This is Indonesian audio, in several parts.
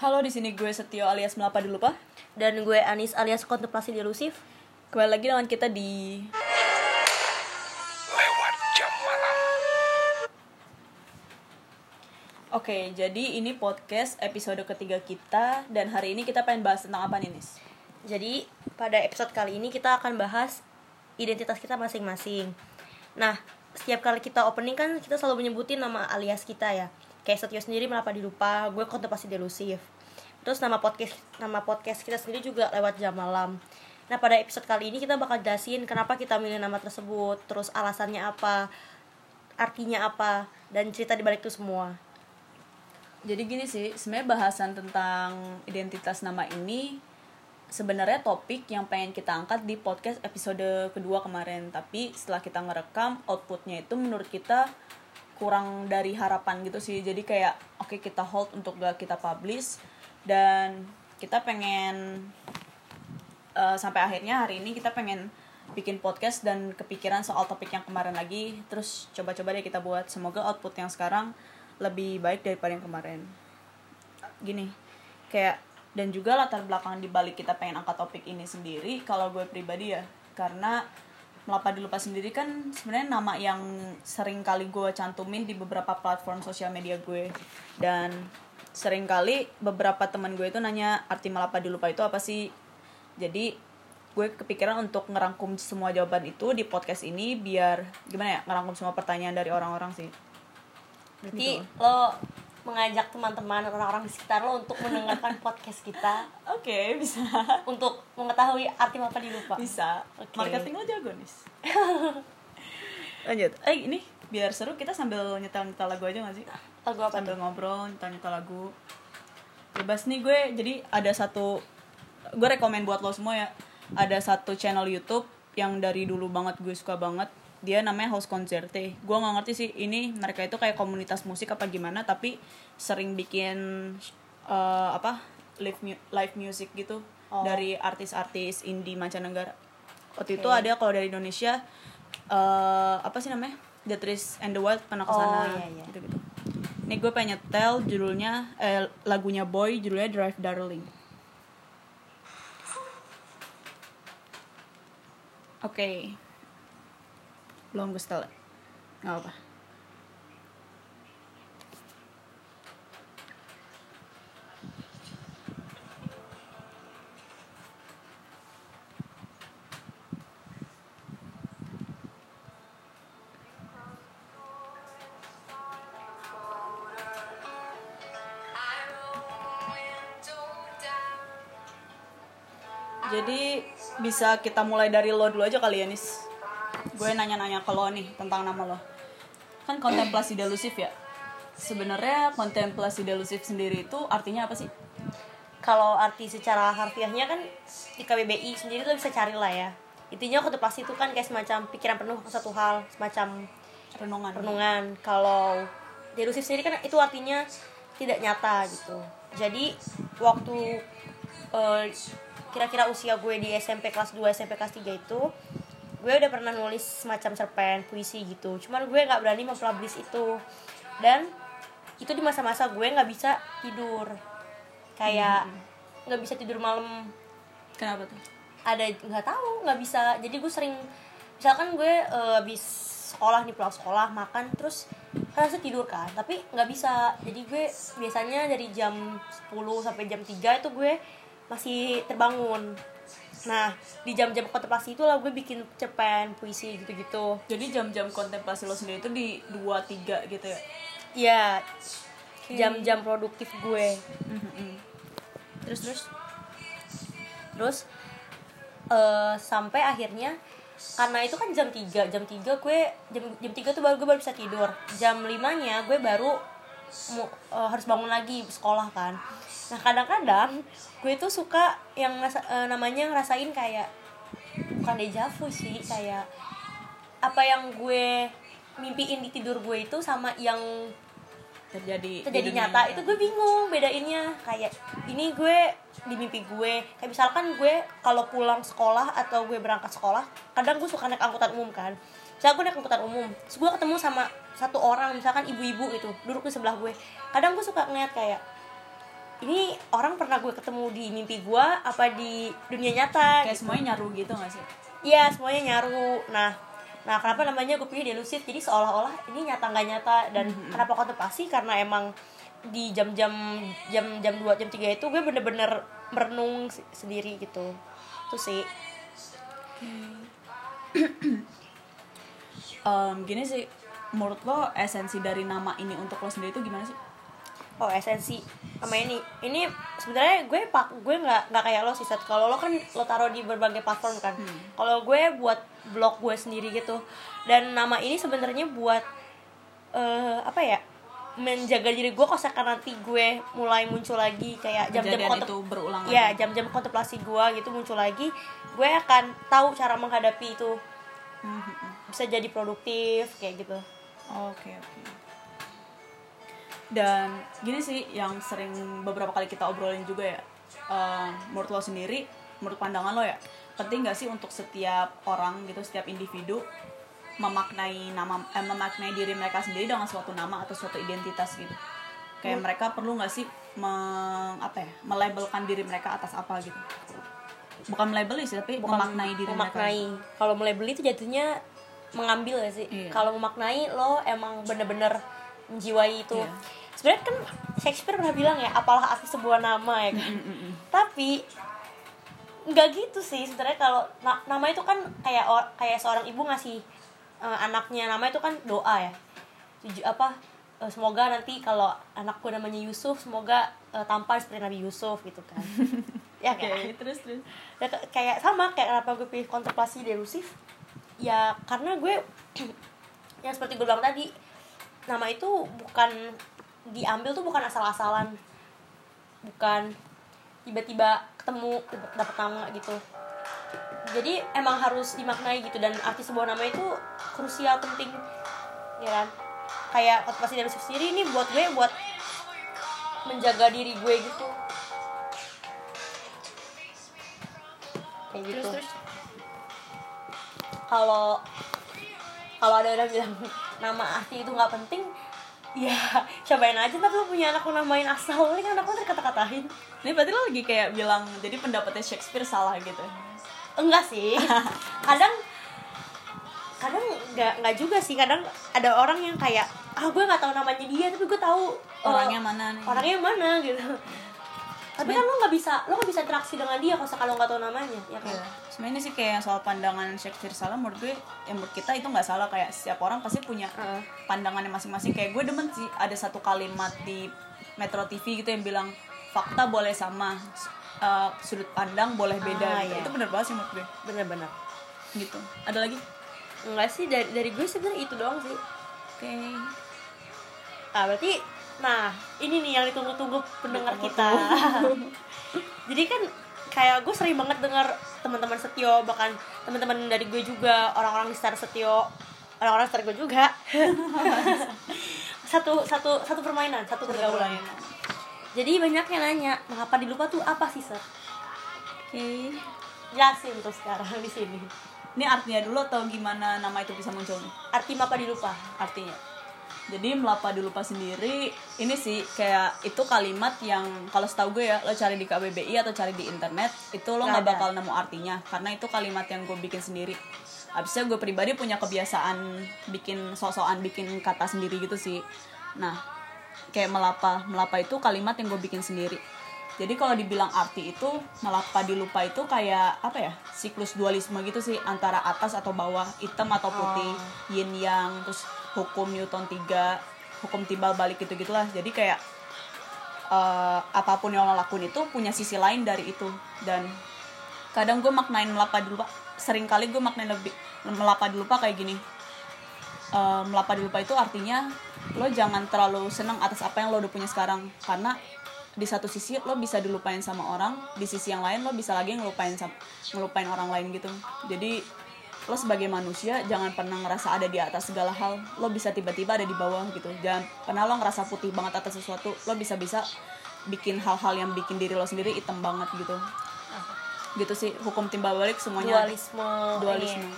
Halo, di sini gue Setio alias Melapa Dilupa. Dan gue Anis alias Kontemplasi Delusif Kembali lagi dengan kita di lewat jam malam. Oke, jadi ini podcast episode ketiga kita dan hari ini kita pengen bahas tentang apa nih, Nis? Jadi pada episode kali ini kita akan bahas identitas kita masing-masing Nah, setiap kali kita opening kan kita selalu menyebutin nama alias kita ya Kayak Setio sendiri Melapa Dilupa, gue Kontemplasi Delusif Terus nama podcast nama podcast kita sendiri juga lewat jam malam. Nah pada episode kali ini kita bakal jelasin kenapa kita milih nama tersebut Terus alasannya apa, artinya apa, dan cerita di balik itu semua. Jadi gini sih, sebenarnya bahasan tentang identitas nama ini sebenarnya topik yang pengen kita angkat di podcast episode kedua kemarin. Tapi setelah kita ngerekam outputnya itu menurut kita kurang dari harapan gitu sih. Jadi kayak oke kita hold untuk gak kita publish. Dan kita pengen eh, sampai akhirnya hari ini kita pengen bikin podcast dan kepikiran soal topik yang kemarin lagi. Terus coba-coba deh kita buat. Semoga output yang sekarang lebih baik daripada yang kemarin. Gini kayak dan juga latar belakang di balik kita pengen angkat topik ini sendiri kalau gue pribadi ya. Karena melapa dilupa sendiri kan sebenarnya nama yang sering kali gue cantumin di beberapa platform sosial media gue. Dan sering kali beberapa teman gue itu nanya arti melapa dilupa itu apa sih? Jadi gue kepikiran untuk ngerangkum semua jawaban itu di podcast ini biar gimana ya ngerangkum semua pertanyaan dari orang-orang sih. Berarti Gitu. lo mengajak teman-teman orang-orang di sekitar lo untuk mendengarkan podcast kita. Oke bisa. Untuk mengetahui arti apa dilupa. bisa. Oke. marketing lo jago nih lanjut. Eh ini biar seru kita sambil nyetel nyetel lagu aja gak sih? Lagu apa sambil tuh? ngobrol nyetel nyetel lagu. Bebas nih gue jadi ada satu gue rekomend buat lo semua ya. Ada satu channel YouTube yang dari dulu banget gue suka banget dia namanya House Concerte gue nggak ngerti sih ini mereka itu kayak komunitas musik apa gimana tapi sering bikin eh, apa live mu- live music gitu Oh. dari artis-artis indie mancanegara waktu itu Oke. ada kalau dari Indonesia eh apa sih namanya The Trees and the Wild pernah ke sana Oh, iya, iya. gitu gitu ini gue pengen nyetel judulnya eh, lagunya Boy judulnya Drive Darling oke belum gue setel nggak apa jadi bisa kita mulai dari lo dulu aja kali ya Nis gue nanya-nanya ke lo nih tentang nama lo kan kontemplasi delusif ya sebenarnya kontemplasi delusif sendiri itu artinya apa sih Kalau arti secara harfiahnya kan di KBBI sendiri lo bisa cari lah ya. Intinya kontemplasi itu kan kayak semacam pikiran penuh ke satu hal, semacam renungan renungan. Kalau delusif sendiri kan itu artinya tidak nyata gitu. Jadi waktu eh, kira-kira usia gue di SMP kelas 2, SMP kelas 3 itu gue udah pernah nulis semacam cerpen puisi gitu. Cuman gue nggak berani mempublish itu. Dan itu di masa-masa gue nggak bisa tidur. Kayak nggak bisa tidur malam kenapa tuh ada nggak tahu nggak bisa jadi gue sering misalkan gue eh, habis sekolah nih pulang sekolah makan terus kan harusnya tidur kan tapi nggak bisa jadi gue biasanya dari jam 10 sampai jam 3 itu gue masih terbangun nah di jam-jam kontemplasi itu lah gue bikin cerpen puisi gitu-gitu. Jadi jam-jam kontemplasi lo sendiri itu di dua tiga gitu ya? Ya jam-jam produktif gue. Terus terus? Terus eh, sampai akhirnya karena itu kan jam 3 jam 3 gue jam jam 3 tuh baru gue baru bisa tidur. Jam 5 nya gue baru mu- eh, harus bangun lagi sekolah kan. Nah kadang-kadang gue tuh suka yang ngerasa- eh, namanya ngerasain kayak bukan deja vu sih kayak apa yang gue mimpiin di tidur gue itu sama yang terjadi terjadi di dunia. nyata nyata. itu gue bingung bedainnya. Kayak ini gue di mimpi gue. Kayak misalkan gue kalau pulang sekolah atau gue berangkat sekolah kadang gue suka naik angkutan umum kan misalnya gue naik angkutan umum terus gue ketemu sama satu orang misalkan ibu-ibu itu duduk di sebelah gue kadang gue suka ngeliat kayak ini orang pernah gue ketemu di mimpi gue apa di dunia nyata kayak semuanya nyaru gitu gak sih Iya semuanya nyaru. Nah, nah kenapa namanya gue pilih delusit? Jadi seolah-olah ini nyata nggak nyata dan kenapa kontemplasi? Karena emang di jam-jam jam jam dua jam tiga itu gue bener-bener merenung se- sendiri gitu. Itu sih. Em, gini sih menurut lo esensi dari nama ini untuk lo sendiri itu gimana sih? Oh esensi sama ini. Ini sebenarnya gue pak gue nggak nggak kayak lo sih Sat. kalau lo kan lo taruh di berbagai platform kan. Kalau gue buat blog gue sendiri gitu dan nama ini sebenarnya buat eh apa ya menjaga diri gue kalau sekarang nanti gue mulai muncul lagi kayak jam-jam itu berulang ya jam-jam kontemplasi gue gitu muncul lagi gue akan tahu cara menghadapi itu bisa jadi produktif kayak gitu. Oke oke. Dan gini sih yang sering beberapa kali kita obrolin juga ya em, menurut lo sendiri menurut pandangan lo ya penting gak sih untuk setiap orang gitu setiap individu memaknai nama eh, memaknai diri mereka sendiri dengan suatu nama atau suatu identitas gitu? Kayak mereka perlu nggak sih meng, apa ya melabelkan diri mereka atas apa gitu bukan melabeli sih tapi memaknai diri memaknai. Kalau melabel itu jatuhnya mengambil ya sih? Iya. kalau memaknai lo emang bener-bener menjiwai itu. Iya. sebenarnya kan Shakespeare pernah bilang ya apalah arti sebuah nama ya kan? Tapi nggak gitu sih sebenarnya kalau na- nama itu kan kayak or- kayak seorang ibu ngasih eh, anaknya. Nama itu kan doa ya. Tuju, apa eh, semoga nanti kalau anakku namanya Yusuf semoga eh, tampan seperti Nabi Yusuf gitu kan ya Oke, kan? Terus terus. Ya, kayak sama kayak kenapa gue pilih kontemplasi delusif? Ya karena gue yang seperti gue bilang tadi nama itu bukan diambil tuh bukan asal-asalan. Bukan tiba-tiba ketemu dapat nama gitu. Jadi emang harus dimaknai gitu dan arti sebuah nama itu krusial penting. Ya kan? Kayak kontemplasi delusif sendiri ini buat gue buat menjaga diri gue gitu kayak gitu. terus? Terus kalau kalau ada orang bilang nama arti itu nggak penting ya cobain aja tapi lo punya anak lo namain asal. Ini kan anak lo terkata-katain ini berarti lo lagi kayak bilang jadi pendapatnya Shakespeare salah gitu. Enggak sih. Kadang kadang nggak nggak juga sih. Kadang ada orang yang kayak ah gue nggak tahu namanya dia tapi gue tahu Orangnya mana nih? orangnya mana gitu tapi kan lo nggak bisa lo nggak bisa interaksi dengan dia kalau kalau nggak tahu namanya ya kan Iya. Sebenarnya sih kayak soal pandangan Shakespeare salah menurut gue, ya menurut kita itu nggak salah kayak setiap orang pasti punya Heeh. pandangannya masing-masing. Kayak gue demen sih ada satu kalimat di Metro TV gitu yang bilang fakta boleh sama, eh, sudut pandang boleh beda. Ah, gitu. iya. Itu bener banget sih menurut gue. bener-bener Gitu. Ada lagi? enggak sih dari dari gue sebenarnya itu doang sih Oke. Ah berarti nah ini nih yang ditunggu-tunggu pendengar kita. Jadi kan kayak gue sering banget dengar teman-teman setio bahkan teman-teman dari gue juga orang-orang di Star Setio orang-orang Star gue juga. Satu satu satu permainan satu pergaulan. jadi banyak yang nanya mengapa dilupa tuh apa sih sir? Oke. jelasin tuh sekarang di sini. Ini artinya dulu atau gimana nama itu bisa muncul? Nih? arti mapa dilupa artinya jadi melapa di lupa sendiri ini sih kayak itu kalimat yang kalau setahu gue ya lo cari di KBBI atau cari di internet itu lo Nggak bakal nemu artinya. Karena itu kalimat yang gue bikin sendiri. Abisnya gue pribadi punya kebiasaan bikin sosokan bikin kata sendiri gitu sih. Nah kayak melapa melapa itu kalimat yang gue bikin sendiri. Jadi kalau dibilang arti itu melapa di lupa itu kayak apa ya siklus dualisme gitu sih antara atas atau bawah hitam atau putih yin yang terus hukum Newton 3 hukum timbal balik gitu gitulah jadi kayak eh, apa pun yang lo lakuin itu punya sisi lain dari itu. Dan kadang gue maknain melapa di lupa sering kali gue maknain lebih melapa di lupa kayak gini. Eh, melapa lupa itu artinya lo jangan terlalu seneng atas apa yang lo udah punya sekarang. Karena di satu sisi lo bisa dilupain sama orang di sisi yang lain lo bisa lagi ngelupain sam- ngelupain orang lain gitu. Jadi lo sebagai manusia jangan pernah ngerasa ada di atas segala hal. Lo bisa tiba-tiba ada di bawah gitu. Jangan pernah lo ngerasa putih banget atas sesuatu. Lo bisa-bisa bikin hal-hal yang bikin diri lo sendiri hitam banget gitu. Gitu sih hukum timbal balik semuanya dualisme Dualisme.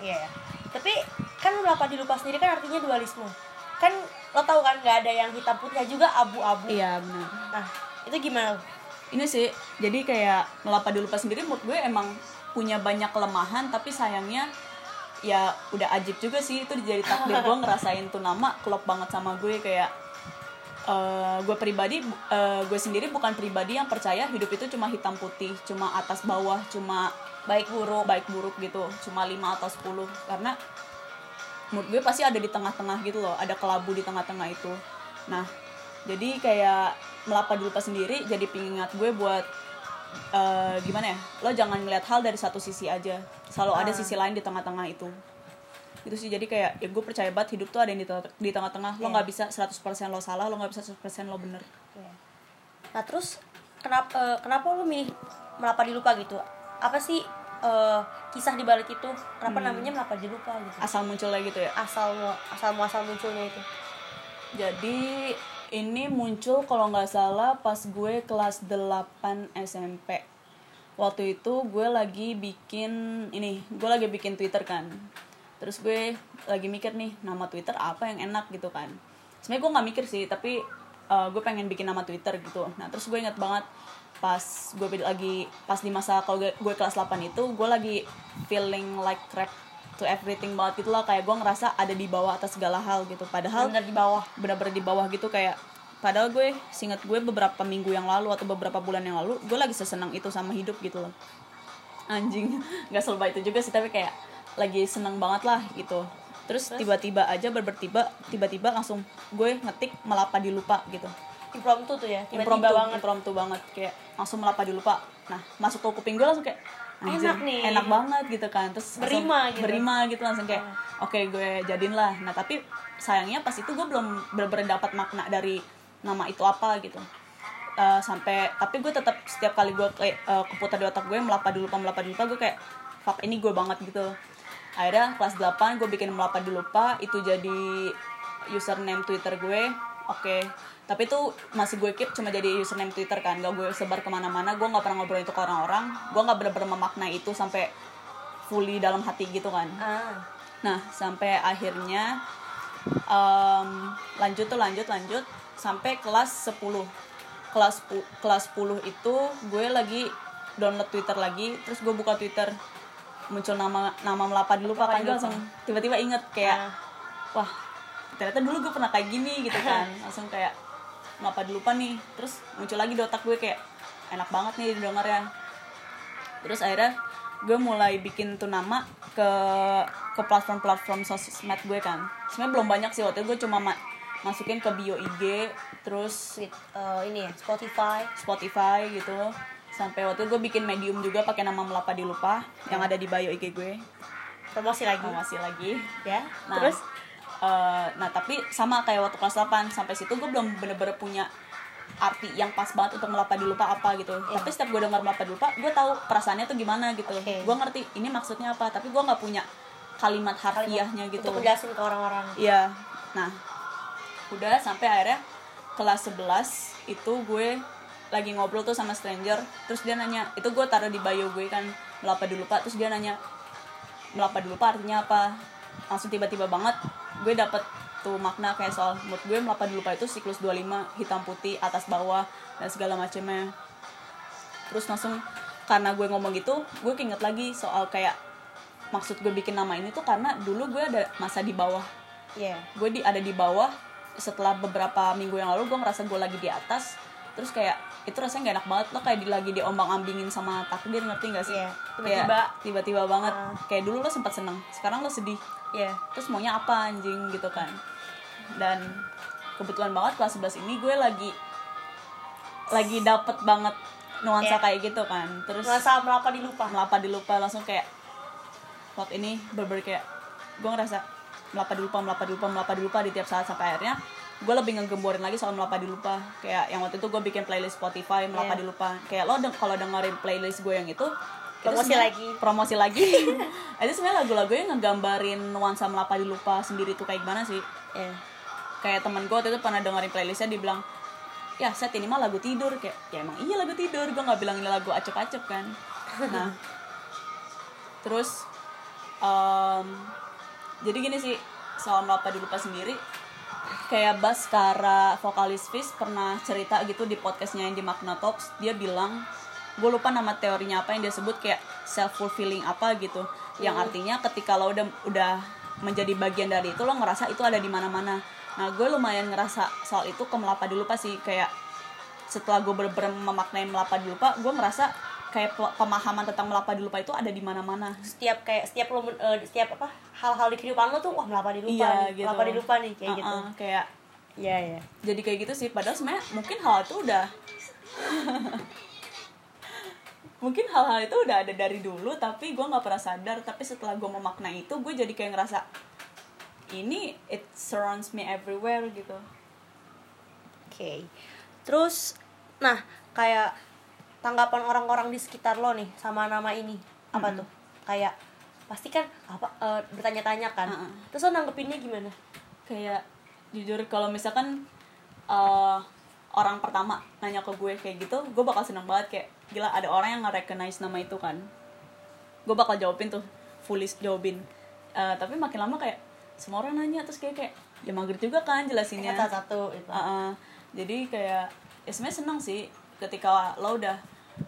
iya. Iya. tapi kan melapa dilupa sendiri kan artinya dualisme. Kan lo tau kan nggak ada yang hitam putih juga abu-abu. Iya benar. Nah itu gimana? Ini sih jadi kayak melapa di lupa sendiri menurut gue emang punya banyak kelemahan tapi sayangnya ya udah ajib juga sih itu jadi takdir. Gue ngerasain tuh nama klop banget sama gue kayak eh, gue pribadi eh, gue sendiri bukan pribadi yang percaya hidup itu cuma hitam putih cuma atas bawah cuma baik buruk baik buruk gitu cuma 5 atau 10 karena menurut gue pasti ada di tengah-tengah gitu loh ada kelabu di tengah-tengah itu. Nah jadi kayak melapa di lupa sendiri jadi pengingat gue buat eh, gimana ya? Lo jangan ngeliat hal dari satu sisi aja. Selalu ada Ah. sisi lain di tengah-tengah itu. Itu sih. Jadi kayak ya gue percaya banget hidup tuh ada yang di, tengah- di tengah-tengah. Lo Iya. nggak bisa 100% lo salah lo nggak bisa 100% lo bener. Iya. nah terus kenapa eh, kenapa lu milih melapa dilupa gitu? Apa sih eh, kisah di balik itu? Kenapa namanya melapa dilupa gitu? Asal munculnya gitu ya? Asal asal muasal munculnya itu. Jadi ini muncul kalau nggak salah pas gue kelas 8 SMP. Waktu itu gue lagi bikin ini, gue lagi bikin Twitter kan. Terus gue lagi mikir nih nama Twitter apa yang enak gitu kan. Sebenarnya gue nggak mikir sih, tapi uh, gue pengen bikin nama Twitter gitu. Nah terus gue inget banget pas gue lagi pas di masa kalau gue, gue kelas 8 itu gue lagi feeling like crap to everything banget gitu lah. Kayak gue ngerasa ada di bawah atas segala hal gitu. Padahal bener di bawah. benar-benar di bawah gitu kayak padahal gue singkat gue beberapa minggu yang lalu atau beberapa bulan yang lalu gue lagi sesenang itu sama hidup gitu loh. Anjing nggak selba itu juga sih tapi kayak lagi seneng banget lah gitu. Terus tiba-tiba aja berbertiba tiba-tiba langsung gue ngetik melapa dilupa gitu. Impromptu tuh ya tiba-tiba impromptu banget. impromptu banget. Kayak langsung melapa dilupa nah masuk ke kuping gue langsung kayak Enak nih. enak banget gitu kan. Terus langsung Berima gitu. berima gitu langsung kayak oke gue jadiin lah. Nah tapi sayangnya pas itu gue belum bener-bener dapat makna dari nama itu apa gitu. Eh, sampai tapi gue tetap setiap kali gue kayak eh, keputar di otak gue melapa dilupa melapa dilupa gue kayak fuck ini gue banget gitu. Akhirnya kelas 8 gue bikin melapa dilupa itu jadi username twitter gue. Oke tapi itu masih gue keep cuma jadi username twitter kan gak gue sebar ke mana-mana gue nggak pernah ngobrol itu ke orang-orang gue nggak bener-bener memaknai itu sampai fully dalam hati gitu kan ah Nah, sampai akhirnya em, lanjut tuh lanjut lanjut sampai kelas 10. Kelas kelas 10 itu gue lagi download Twitter lagi, terus gue buka Twitter muncul nama nama melapa dilupa Melapa kan gue dilupa. langsung tiba-tiba inget kayak Ah. wah ternyata dulu gue pernah kayak gini gitu kan langsung kayak melapa dilupa nih? Terus muncul lagi di otak gue kayak enak banget nih didengarnya. Terus akhirnya gue mulai bikin tuh nama ke ke platform-platform sosmed gue kan. Sebenarnya belum banyak sih waktu itu gue cuma ma- masukin ke bio IG terus Sweet, eh, ini ya Spotify. Spotify gitu. Sampai waktu itu gue bikin medium juga pakai nama melapa dilupa yang ada di bio IG gue. Promosi lagi. Masih lagi. Ya nah, terus eh, nah tapi sama kayak waktu kelas 8 sampai situ gue belum bener-bener punya arti yang pas banget untuk melapa dilupa apa gitu Iya. tapi setiap gue dengar melapa dilupa gue tahu perasaannya tuh gimana gitu Oke. gue ngerti ini maksudnya apa tapi gue nggak punya kalimat harfiahnya gitu untuk menjelasin ke orang-orang Iya. Nah, udah sampai akhirnya kelas 11 itu gue lagi ngobrol tuh sama stranger, terus dia nanya, itu gue taruh di bio gue kan melapa dilupa, terus dia nanya melapa dilupa artinya apa? Langsung tiba-tiba banget gue dapet tuh makna kayak soal menurut gue melapa dilupa itu siklus 25 hitam putih atas bawah dan segala macamnya terus langsung karena gue ngomong gitu gue keinget lagi soal kayak maksud gue bikin nama ini tuh karena dulu gue ada masa di bawah. Iya. Gue di ada di bawah setelah beberapa minggu yang lalu gue ngerasa gue lagi di atas terus kayak itu rasanya gak enak banget lo kayak di, lagi diombang ambingin sama takdir ngerti gak sih? Iya, Kayak tiba-tiba. tiba-tiba banget. Ah. kayak dulu lo sempat seneng sekarang lo sedih Iya terus maunya apa anjing gitu kan. Dan kebetulan banget kelas 11 ini gue lagi lagi dapet banget nuansa Iya. kayak gitu kan. Terus Ngerasa melapa dilupa. melapa dilupa langsung kayak waktu ini berber kayak gue ngerasa melapa dilupa melapa dilupa melapa dilupa di tiap saat sampai akhirnya gue lebih ngegemborin lagi soal melapa dilupa. Kayak yang waktu itu gue bikin playlist Spotify melapa Iya. dilupa. Kayak lo deng kalau dengerin playlist gue yang itu Promosi lagi. promosi lagi. Itu sebenarnya lagu-lagu yang ngegambarin nuansa melapa dilupa sendiri tuh kayak gimana sih? Iya. Kayak temen gue waktu itu pernah dengerin playlistnya dibilang ya set ini mah lagu tidur. Kayak ya emang iya lagu tidur. Gue nggak bilang ini lagu acep-acep kan. Nah terus em, jadi gini sih soal melapa dilupa sendiri kayak Baskara vokalis Fish pernah cerita gitu di podcastnya yang di Magna Talks dia bilang gue lupa nama teorinya apa yang dia sebut kayak self fulfilling apa gitu. Yang artinya ketika lo udah udah menjadi bagian dari itu lo ngerasa itu ada di mana-mana. Nah gue lumayan ngerasa soal itu ke melapa di lupa sih kayak setelah gue bener-bener memaknai melapa di lupa gue ngerasa kayak pe- pemahaman tentang melapa di lupa itu ada di mana-mana. Setiap kayak setiap lo eh, setiap apa hal-hal di kehidupan lo tuh wah melapa di lupa Iya, nih gitu. melapa di lupa nih kayak gitu. Uh-uh, kayak iya iya. jadi kayak gitu sih. Padahal sebenarnya mungkin hal itu udah mungkin hal-hal itu udah ada dari dulu tapi gue nggak pernah sadar tapi setelah gue memaknai itu gue jadi kayak ngerasa ini it surrounds me everywhere gitu Oke. Terus nah, kayak tanggapan orang-orang di sekitar lo nih sama nama ini apa tuh? Kayak pasti kan apa eh, bertanya-tanya kan. Mm-mm. Terus lo nanggepinnya gimana? kayak jujur kalau misalkan eh, orang pertama nanya ke gue kayak gitu gue bakal seneng banget kayak gila ada orang yang nge-recognize nama itu kan. Gue bakal jawabin tuh fully jawabin. Eh, tapi makin lama kayak semua orang nanya terus kayak kayak ya mager juga kan jelasinnya. Satu-satu itu. Uh-uh. jadi kayak ya sebenarnya seneng sih ketika lo udah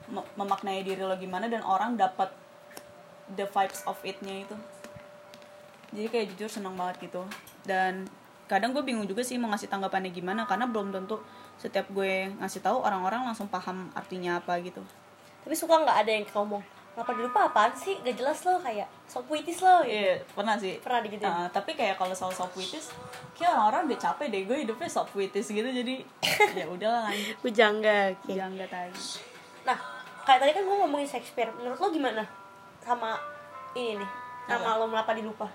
me- memaknai diri lo gimana dan orang dapat the vibes of it-nya itu. Jadi kayak jujur seneng banget gitu. Dan kadang gue bingung juga sih mau ngasih tanggapannya gimana karena belum tentu setiap gue ngasih tahu orang-orang langsung paham artinya apa gitu Tapi suka nggak ada yang ngomong Kenapa di lupa apaan sih? Gak jelas lo kayak so puitis lo gitu. iya pernah sih Pernah digituin? Uh, tapi kayak kalau soal soft puitis kayak orang-orang udah capek deh gue hidupnya soft puitis gitu jadi ya udahlah lanjut Bujangga. jangan gak tadi Nah, kayak tadi kan gue ngomongin Shakespeare. Menurut lo gimana sama ini nih? Nama lo melapa di lupa.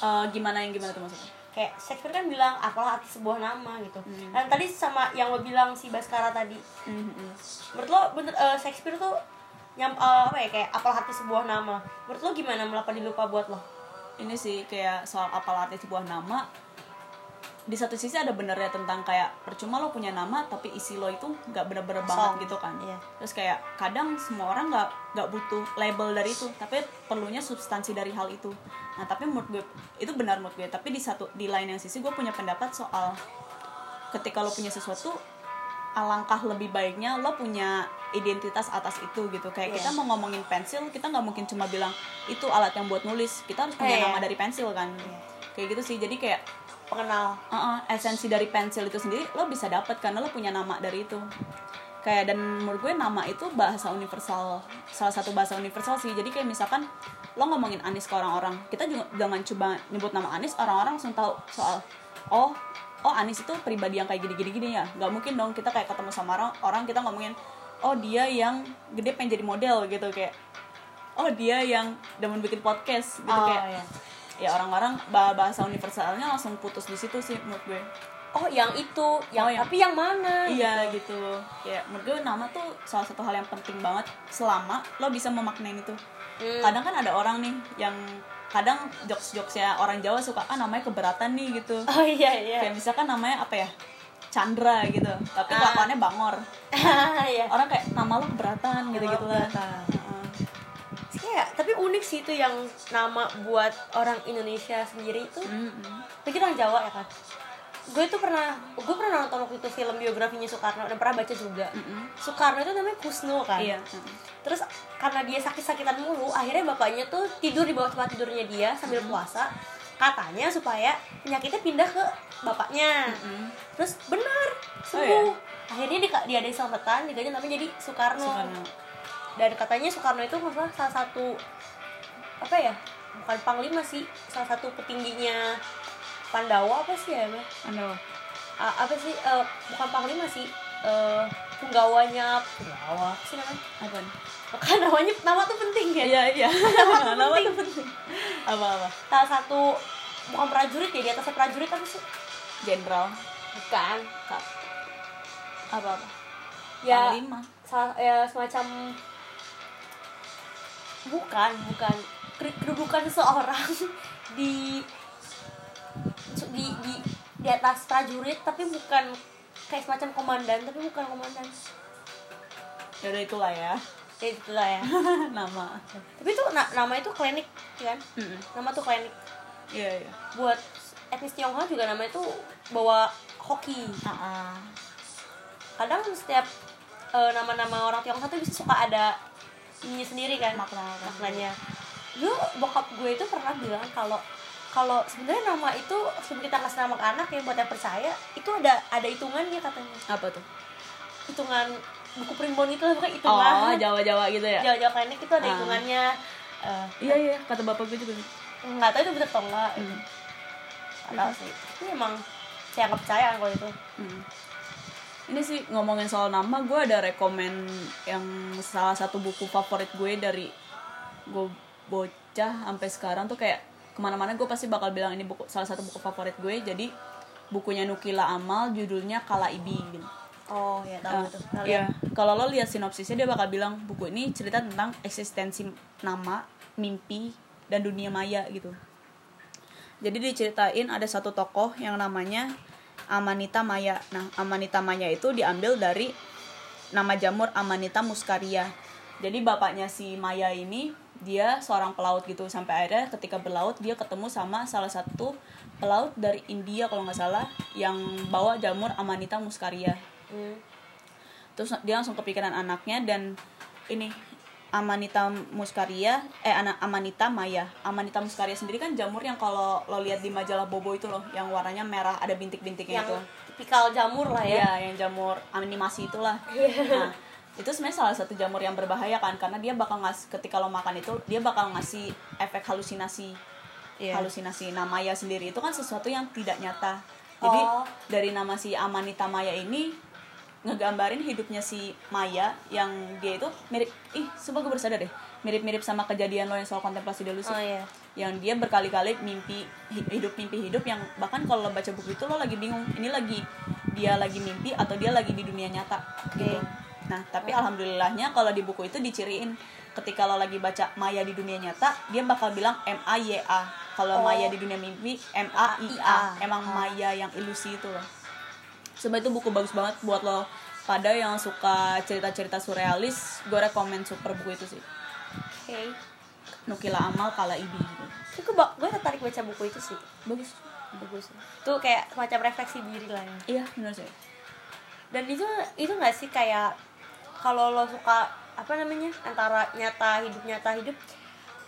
Uh, gimana yang gimana tuh maksudnya Kayak Shakespeare kan bilang apalah arti sebuah nama gitu. Dan tadi sama yang lo bilang si Baskara tadi. Mhm. Menurut lo bener eh, Shakespeare tuh nyam eh, apa ya kayak apalah arti sebuah nama. Menurut lo gimana melapa di lupa buat lo? ini sih kayak soal apal arti sebuah nama di satu sisi ada benernya tentang kayak percuma lo punya nama tapi isi lo itu nggak bener-bener Song. banget gitu kan Iya. terus kayak kadang semua orang nggak nggak butuh label dari itu tapi perlunya substansi dari hal itu nah tapi menurut gue itu benar menurut gue tapi di satu di lain yang sisi gue punya pendapat soal ketika lo punya sesuatu alangkah lebih baiknya lo punya identitas atas itu gitu kayak Iya. kita mau ngomongin pensil kita nggak mungkin cuma bilang itu alat yang buat nulis kita harus punya Iya. nama dari pensil kan kayak gitu sih jadi kayak Pengenal. uh-uh, esensi dari pensil itu sendiri lo bisa dapat karena lo punya nama dari itu kayak dan menurut gue nama itu bahasa universal salah satu bahasa universal sih jadi kayak misalkan lo ngomongin Anis ke orang-orang kita juga jangan coba nyebut nama Anis orang-orang langsung tahu soal oh oh Anis itu pribadi yang kayak gini-gini gini ya nggak mungkin dong kita kayak ketemu sama orang orang kita ngomongin oh dia yang gede pengen jadi model gitu kayak oh dia yang demen bikin podcast gitu Oh, kayak iya. Ya orang-orang bah- bahasa universalnya langsung putus di situ sih menurut gue Oh, yang itu, yang, Oh, yang- tapi yang mana? iya gitu ya menurut gue nama tuh salah satu hal yang penting banget selama lo bisa memaknain itu Hmm. kadang kan ada orang nih yang kadang jokes jokesnya orang Jawa suka ah namanya keberatan nih gitu Oh iya iya. kayak misalkan namanya apa ya Chandra gitu tapi Ah. kelakuannya bangor Iya. orang kayak nama lo keberatan gitu gitu lah. Kayak, tapi unik sih itu yang nama buat orang Indonesia sendiri itu. Lagi orang Jawa ya kan. Gue tuh pernah, gue pernah nonton waktu itu film biografinya Soekarno dan pernah baca juga. Soekarno itu namanya Kusno kan. iya Terus karena dia sakit-sakitan mulu, akhirnya bapaknya tuh tidur di bawah tempat tidurnya dia sambil puasa. Katanya supaya penyakitnya pindah ke bapaknya. Terus benar sembuh. Oh, Akhirnya dia dia ada selamatan, diganti namanya jadi Soekarno. Soekarno. Dan katanya Soekarno itu masalah salah satu apa ya? Bukan panglima sih, salah satu petingginya Pandawa apa sih ya? Mbak? Anda A- apa sih? eh, bukan panglima sih. eh punggawanya punggawa apa sih namanya? apa nih? Kan namanya nama tuh penting ya. iya iya Nama tuh nama penting. tuh penting apa apa Salah satu bukan prajurit ya di atasnya prajurit apa sih? jenderal Bukan. Kak. apa apa Ya, Panglima. sa- ya semacam bukan bukan. Kedudukan seseorang di di di di atas prajurit tapi bukan kayak semacam komandan tapi bukan komandan. Ya udah itulah ya. Ya itulah ya. Nama. Tapi itu na- nama itu klinik kan? Mm-mm. nama tuh klinik. Iya iya. Buat etnis Tionghoa juga nama itu bawa hoki. Ah, ah. kadang setiap eh, nama-nama orang Tionghoa tuh bisa suka ada sendiri kan Makna- maknanya. Dulu bokap gue itu pernah bilang kalau kalau sebenarnya nama itu sebelum kita kasih nama ke anak yang buat yang percaya itu ada ada hitungannya katanya. Apa tuh? Hitungan buku primbon itu lah bukan oh hitungan. Jawa jawa gitu ya? Jawa-Jawa klinik itu ada Ah. hitungannya. Eh, iya iya kata bapak gue juga. nggak tahu itu bener atau enggak. Hmm. nggak tahu sih. Ini emang saya nggak percaya kalau itu. Hmm. Ini sih ngomongin soal nama, gue ada rekomen yang salah satu buku favorit gue dari gue bocah sampai sekarang tuh kayak ke mana-mana gue pasti bakal bilang ini buku salah satu buku favorit gue. Jadi bukunya Nukila Amal, judulnya Kala Ibi. Gitu. oh ya tahu Ah, tuh Iya, kalau lo lihat sinopsisnya dia bakal bilang buku ini cerita tentang eksistensi nama, mimpi, dan dunia maya gitu. Jadi diceritain ada satu tokoh yang namanya Amanita Maya. Nah, Amanita Maya itu diambil dari nama jamur Amanita muscaria. Jadi bapaknya si Maya ini dia seorang pelaut gitu sampai akhirnya ketika berlaut dia ketemu sama salah satu pelaut dari India kalau nggak salah yang bawa jamur Amanita muscaria Hmm. terus dia langsung kepikiran anaknya dan ini Amanita muscaria eh anak Amanita Maya. Amanita muscaria sendiri kan jamur yang kalau lo lihat di majalah Bobo itu loh yang warnanya merah ada bintik-bintiknya yang itu. tipikal jamur lah ya. Ya yang jamur animasi itulah. Nah itu sebenarnya salah satu jamur yang berbahaya kan karena dia bakal ngasih ketika lo makan itu dia bakal ngasih efek halusinasi. Iya. halusinasi nah Maya sendiri. Itu kan sesuatu yang tidak nyata. Jadi Oh. dari nama si Amanita Maya ini ngegambarin hidupnya si Maya yang dia itu mirip ih coba gue bersadar deh mirip-mirip sama kejadian lo yang soal kontemplasi delusi oh iya. Yang dia berkali-kali mimpi hi- hidup mimpi hidup yang bahkan kalau lo baca buku itu lo lagi bingung ini lagi dia lagi mimpi atau dia lagi di dunia nyata gitu. Nah tapi alhamdulillahnya kalau di buku itu diciriin ketika lo lagi baca Maya di dunia nyata dia bakal bilang M A Y A. Kalau Oh. Maya di dunia mimpi M A I A. Emang Maya yang ilusi itu loh Sebenarnya itu buku bagus banget buat lo. Pada yang suka cerita-cerita surrealis gue rekomen super buku itu sih. Oke. Nukila Amal Kala Ibi. Gitu. Gue gue tertarik baca buku itu sih. Bagus. Bagus. Tuh kayak semacam refleksi diri lah ya. iya benar sih. Dan itu itu nggak sih kayak kalau lo suka apa namanya antara nyata hidup nyata hidup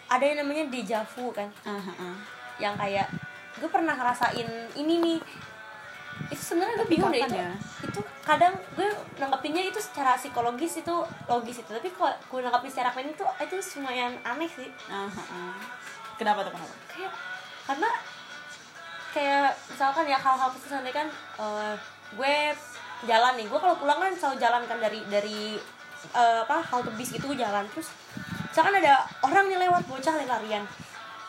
ada yang namanya deja vu kan? Ah ah, ah. yang kayak gue pernah ngerasain ini nih itu sebenarnya gue bingung deh itu ya? itu kadang gue nanggepinnya itu secara psikologis itu logis itu tapi kalau gue nanggepin secara klinis itu itu lumayan aneh sih ah, ah. Kenapa tuh kenapa? kayak karena kayak misalkan ya hal-hal misalnya kan eh, gue jalan nih gue kalau pulang kan selalu jalan kan dari dari eh, apa halte bis gitu gue jalan terus misalkan ada orang nih lewat bocah lari-larian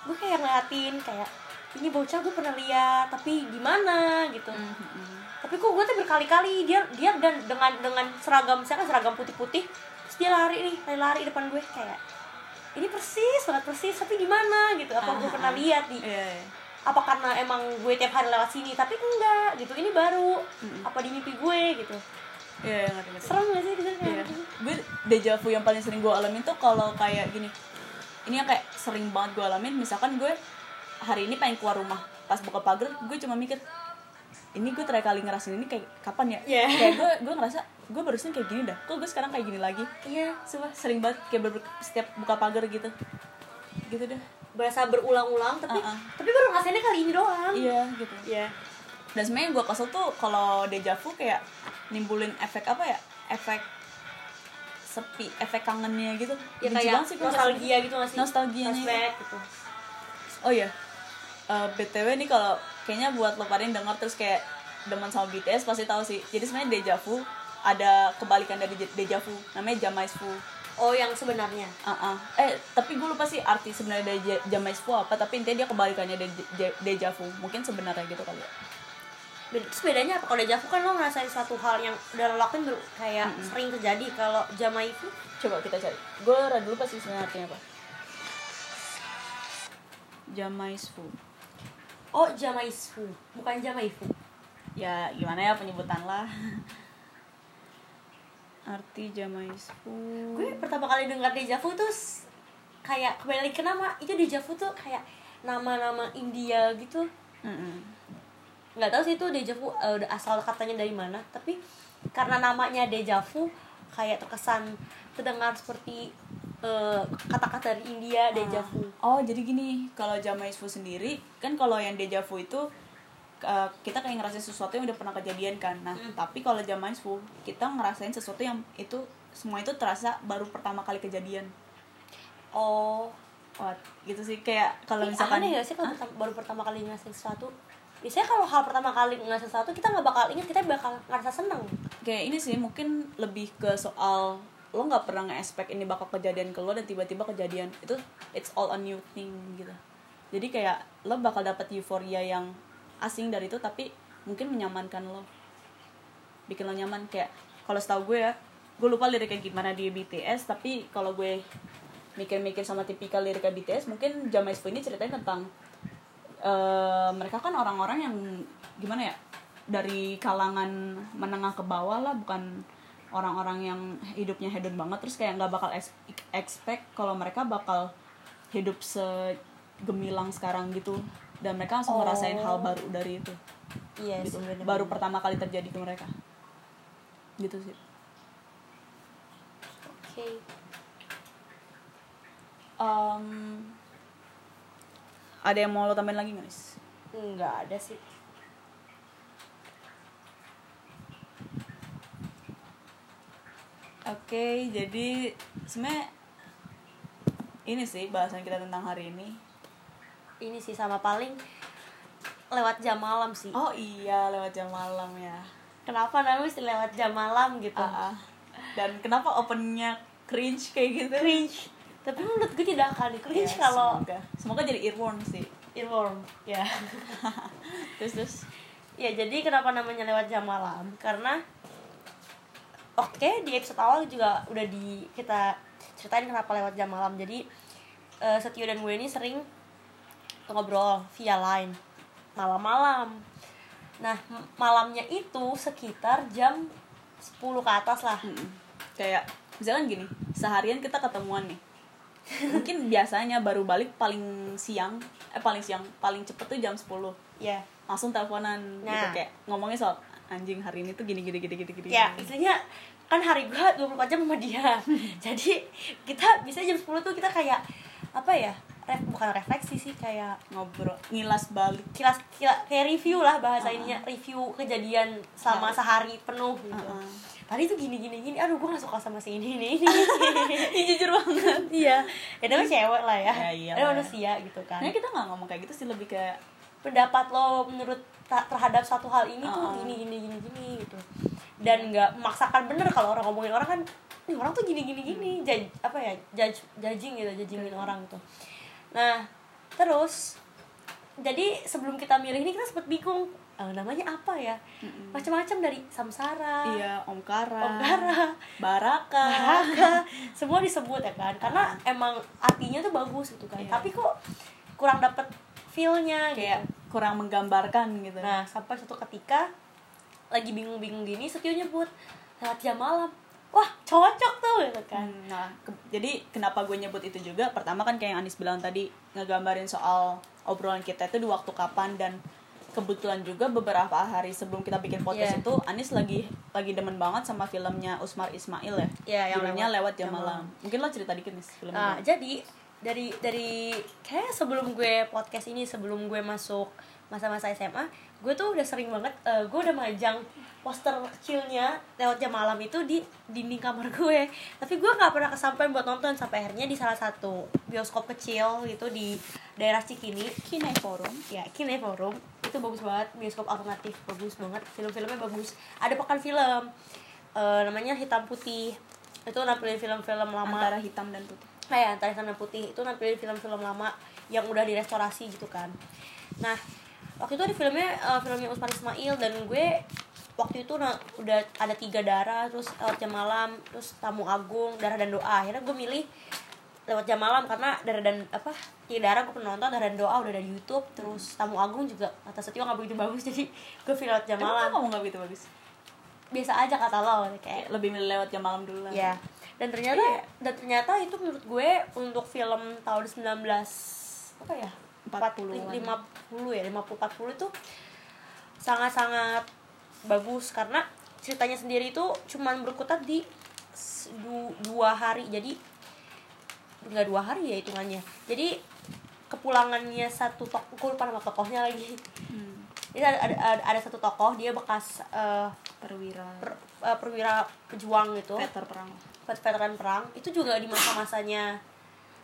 gue kayak ngeliatin kayak ini bocah gue pernah lihat tapi di mana gitu tapi kok gue tuh berkali-kali dia dia dan dengan dengan seragam misalkan seragam putih-putih terus dia lari nih lari-lari depan gue kayak ini persis banget persis tapi di mana gitu apa gue Ah, pernah ah. lihat di Iya, iya. apa karena emang gue tiap hari lewat sini tapi enggak gitu ini baru apa di mimpi gue gitu Iya, iya, ngerti, ngerti. serem gak sih gitu kayak? Gue deja vu yang paling sering gue alamin tuh kalau kayak gini. Ini yang kayak sering banget gue alamin. Misalkan gue hari ini pengen keluar rumah, pas buka pagar, gue cuma mikir, ini gue terakhir kali ngerasain ini kayak kapan ya? Iya. Kayak gue gue ngerasa gue barusan kayak gini dah. Kok gue sekarang kayak gini lagi? iya Sumpah sering banget kayak ber- setiap buka pagar gitu. Gitu dah. berasa berulang-ulang tapi Ah, ah. tapi baru ngasihinnya kali ini doang Iya gitu. iya dan sebenarnya gue kesel tuh kalau deja vu kayak nimbulin efek apa ya efek sepi efek kangennya gitu ya Benci kayak sih nostalgia gitu gak sih Nostalgianya gitu oh iya Eh, btw nih kalau kayaknya buat lo pada yang denger terus kayak demen sama BTS pasti tahu sih. Jadi sebenarnya deja vu ada kebalikan dari deja vu namanya jamais vu oh yang sebenarnya? Ah, ah. eh tapi gue lupa sih arti sebenarnya dari jamais vu apa tapi intinya dia kebalikannya dari deja vu. Mungkin sebenarnya gitu kali ya. Terus bedanya apa? Kalau deja vu kan lo ngerasain suatu hal yang udah lo lakuin kayak sering terjadi. Kalau jamai itu coba kita cari. Gue rada lupa sih sebenarnya artinya apa. Jamais vu oh jamaifu bukan jamaifu ya gimana ya penyebutan lah? Arti jamais vu gue pertama kali dengar deja vu tuh kayak kembali ke nama. Itu deja vu tuh kayak nama-nama India gitu. Mm-mm. nggak tahu sih itu dejavu uh, asal katanya dari mana. Tapi karena namanya dejavu kayak terkesan terdengar seperti uh, kata-kata dari India dejavu oh jadi gini kalau jamaisfu sendiri kan kalau yang dejavu itu uh, kita kayak ngerasain sesuatu yang udah pernah kejadian kan. Nah Hmm. tapi kalau jamaisfu kita ngerasain sesuatu yang itu semua itu terasa baru pertama kali kejadian. Oh. Wah, gitu sih kayak kalau misalkan aneh gak sih kalau pertama- baru pertama kali ngerasain sesuatu? Biasanya kalau hal pertama kali ngerasain sesuatu kita nggak bakal ingat kita bakal ngerasa seneng. Kayak ini sih mungkin lebih ke soal lo nggak pernah nge-expect ini bakal kejadian ke lo dan tiba-tiba kejadian itu it's all a new thing gitu. Jadi kayak lo bakal dapat euforia yang asing dari itu tapi mungkin menyamankan lo. Bikin lo nyaman kayak kalau setahu gue ya gue lupa liriknya gimana di BTS tapi kalau gue mikir-mikir sama tipikal liriknya BTS mungkin Jamaispo ini ceritanya tentang eh, mereka kan orang-orang yang gimana ya dari kalangan menengah ke bawah lah bukan orang-orang yang hidupnya hedon banget terus kayak nggak bakal expect kalau mereka bakal hidup segemilang sekarang gitu. Dan mereka langsung Oh. ngerasain hal baru dari itu. Iya gitu. sih bener-bener. baru pertama kali terjadi ke mereka. Gitu sih. Oke. Em, ada yang mau lo tambahin lagi nggak Nis? nggak ada sih Oke, jadi sebenarnya ini sih bahasan kita tentang hari ini. ini sih sama paling lewat jam malam sih Oh iya, lewat jam malam ya. kenapa namanya mesti lewat jam malam gitu Ah, ah. Dan kenapa opennya cringe kayak gitu? cringe tapi menurut gue tidak akan cringe Ya, kalau semoga. semoga jadi earworm sih. earworm ya terus terus ya jadi kenapa namanya lewat jam malam karena oke di episode awal juga udah di kita ceritain kenapa lewat jam malam jadi eh, Setio dan gue ini sering ngobrol via line malam-malam nah malamnya itu sekitar jam 10 ke atas lah Mm-mm. kayak misalkan gini, seharian kita ketemuan nih. Mungkin biasanya baru balik paling siang, eh paling siang, paling cepet tuh jam 10 ya langsung teleponan gitu Nah. kayak ngomongnya soal anjing hari ini tuh gini gini gini gini gini. Ya gini." istilahnya kan hari gue 24 jam sama dia. Jadi kita bisa jam 10 tuh kita kayak apa ya ref, bukan refleksi sih kayak ngobrol ngilas balik. kilas kila, kayak review lah bahasa Uh-uh. ininya review kejadian selama Hari. sehari penuh gitu. Uh-uh. tadi tuh gini gini gini aduh gue gak suka sama si ini ini ini. Jujur banget. Iya. Ya namanya cewek lah ya. Ya, iya manusia gitu kan. Nah kita nggak ngomong kayak gitu sih lebih kayak pendapat lo menurut terhadap satu hal ini tuh Uh-uh. gini gini gini gini gitu. Dan nggak memaksakan bener kalau orang ngomongin orang kan nih orang tuh gini gini gini. Judge, apa ya judge judging gitu judgingin orang gitu nah terus jadi sebelum kita milih ini kita sempet bingung eh, namanya apa ya? Macam-macam dari samsara iya omkara Omkara. baraka. Baraka, semua disebut ya kan karena emang artinya tuh bagus gitu kan. Iya. tapi kok kurang dapet feelnya kayak gitu kurang menggambarkan gitu Nah, sampai suatu ketika lagi bingung-bingung gini, Setio nyebut lewat jam malam. Wah, cocok tuh gitu kan. Hmm, Nah, ke- jadi kenapa gue nyebut itu juga? Pertama kan kayak yang Anis bilang tadi ngegambarin soal obrolan kita itu di waktu kapan dan kebetulan juga beberapa hari sebelum kita bikin podcast Iya. itu Anis lagi lagi demen banget sama filmnya Usmar Ismail ya. Iya, yang Filmnya lewat lewat jam jam malam. Mungkin lo cerita dikit nih filmnya. Nah, jadi dari dari kayak sebelum gue podcast ini sebelum gue masuk masa-masa SMA, gue tuh udah sering banget eh, gue udah majang poster kecilnya lewat jam malam itu di dinding kamar gue. Tapi gue nggak pernah kesampaian buat nonton sampai akhirnya di salah satu bioskop kecil gitu di daerah Cikini Kine Forum. ya Kine Forum itu bagus banget bioskop alternatif bagus banget film-filmnya bagus ada pekan film eh, namanya hitam putih itu nampilin film-film lama Antara hitam dan putih. Kayak antara hitam dan putih itu nampilin film-film lama yang udah direstorasi gitu kan nah waktu itu ada filmnya eh, filmnya Usman Ismail dan gue waktu itu na- udah ada tiga darah terus lewat jam malam terus tamu agung darah dan doa akhirnya gue milih lewat jam malam karena darah dan apa tiga darah gue pernah nonton darah dan doa udah ada di YouTube terus tamu agung juga kata Setio nggak begitu bagus jadi gue pilih lewat jam malam lo ngomong gak gitu bagus? biasa aja kata lo kayak lebih milih lewat jam malam dulu lah. ya dan ternyata Iya. dan ternyata itu menurut gue untuk film tahun 19 apa ya? 40-an. 50 ya 50 40 itu sangat-sangat bagus karena ceritanya sendiri itu cuman berkutat di du- dua hari. Jadi nggak dua hari ya hitungannya. Jadi kepulangannya satu tokoh gue lupa nama tokohnya lagi. Hmm. jadi ada, ada, ada, ada satu tokoh dia bekas eh, perwira. per- eh, perwira pejuang gitu. Veter perang veteran perang itu juga di masa-masanya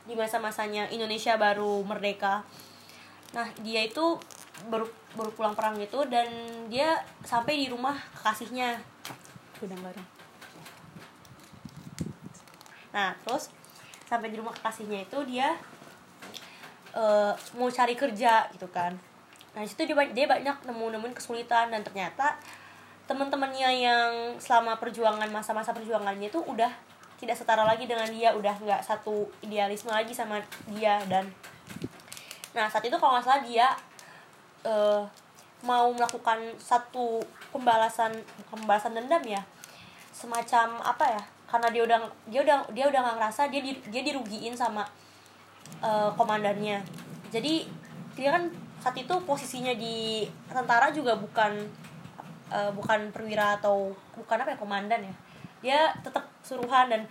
di masa-masanya Indonesia baru merdeka. Nah dia itu baru baru pulang perang itu dan dia sampai di rumah kekasihnya. Kadang-kadang nah terus sampai di rumah kekasihnya itu dia eh, mau cari kerja gitu kan. Nah situ dia, dia banyak nemu-nemuin kesulitan dan ternyata teman-temannya yang selama perjuangan masa-masa perjuangannya itu udah tidak setara lagi dengan dia udah nggak satu idealisme lagi sama dia dan nah saat itu kalau nggak salah dia eh, mau melakukan satu pembalasan pembalasan dendam ya semacam apa ya karena dia udah dia udah dia udah nggak ngerasa dia di, dia dirugiin sama eh, komandannya. Jadi dia kan saat itu posisinya di tentara juga bukan eh, bukan perwira atau bukan apa ya komandan ya dia tetap suruhan dan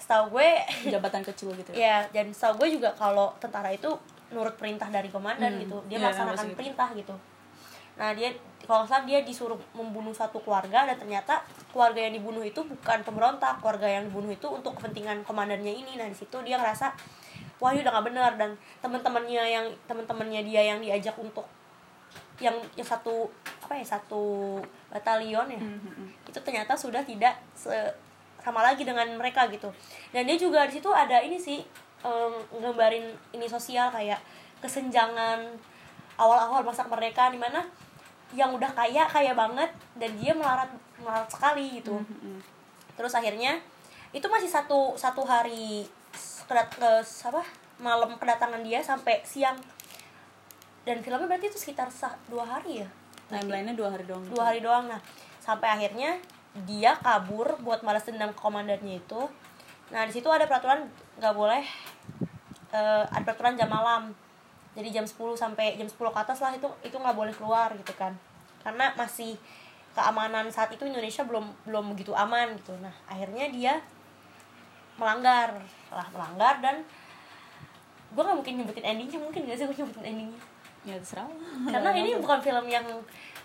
setahu gue jabatan kecil gitu ya? Dan setahu gue juga kalau tentara itu nurut perintah dari komandan Hmm, gitu. Dia iya, melaksanakan gitu. perintah gitu. Nah dia kalau salah dia disuruh membunuh satu keluarga dan ternyata keluarga yang dibunuh itu bukan pemberontak. Keluarga yang dibunuh itu untuk kepentingan komandannya ini. Nah di situ dia ngerasa wah ini udah nggak benar. Dan teman-temannya yang teman-temannya dia yang diajak untuk yang yang satu apa ya satu batalion ya Hmm, hmm, hmm. itu ternyata sudah tidak se- sama lagi dengan mereka gitu dan dia juga di situ ada ini sih ngegambarin ini sosial kayak kesenjangan awal-awal masa mereka di mana yang udah kaya kaya banget dan dia melarat melarat sekali gitu Hmm, hmm, hmm. terus akhirnya itu masih satu satu hari kedat ke apa malam kedatangan dia sampai siang dan filmnya berarti itu sekitar dua hari ya? Timelinenya dua hari doang. Dua hari doang. Nah sampai akhirnya dia kabur buat balas dendam ke komandannya itu. Nah di situ ada peraturan nggak boleh eh, ada peraturan jam malam. Jadi jam 10 sampai jam 10 ke atas lah itu itu nggak boleh keluar gitu kan. Karena masih keamanan saat itu Indonesia belum belum begitu aman gitu. Nah akhirnya dia melanggar. Lah melanggar dan gue nggak mungkin nyebutin endingnya mungkin gak sih gue nyebutin endingnya ya terserah. Karena ini bukan film yang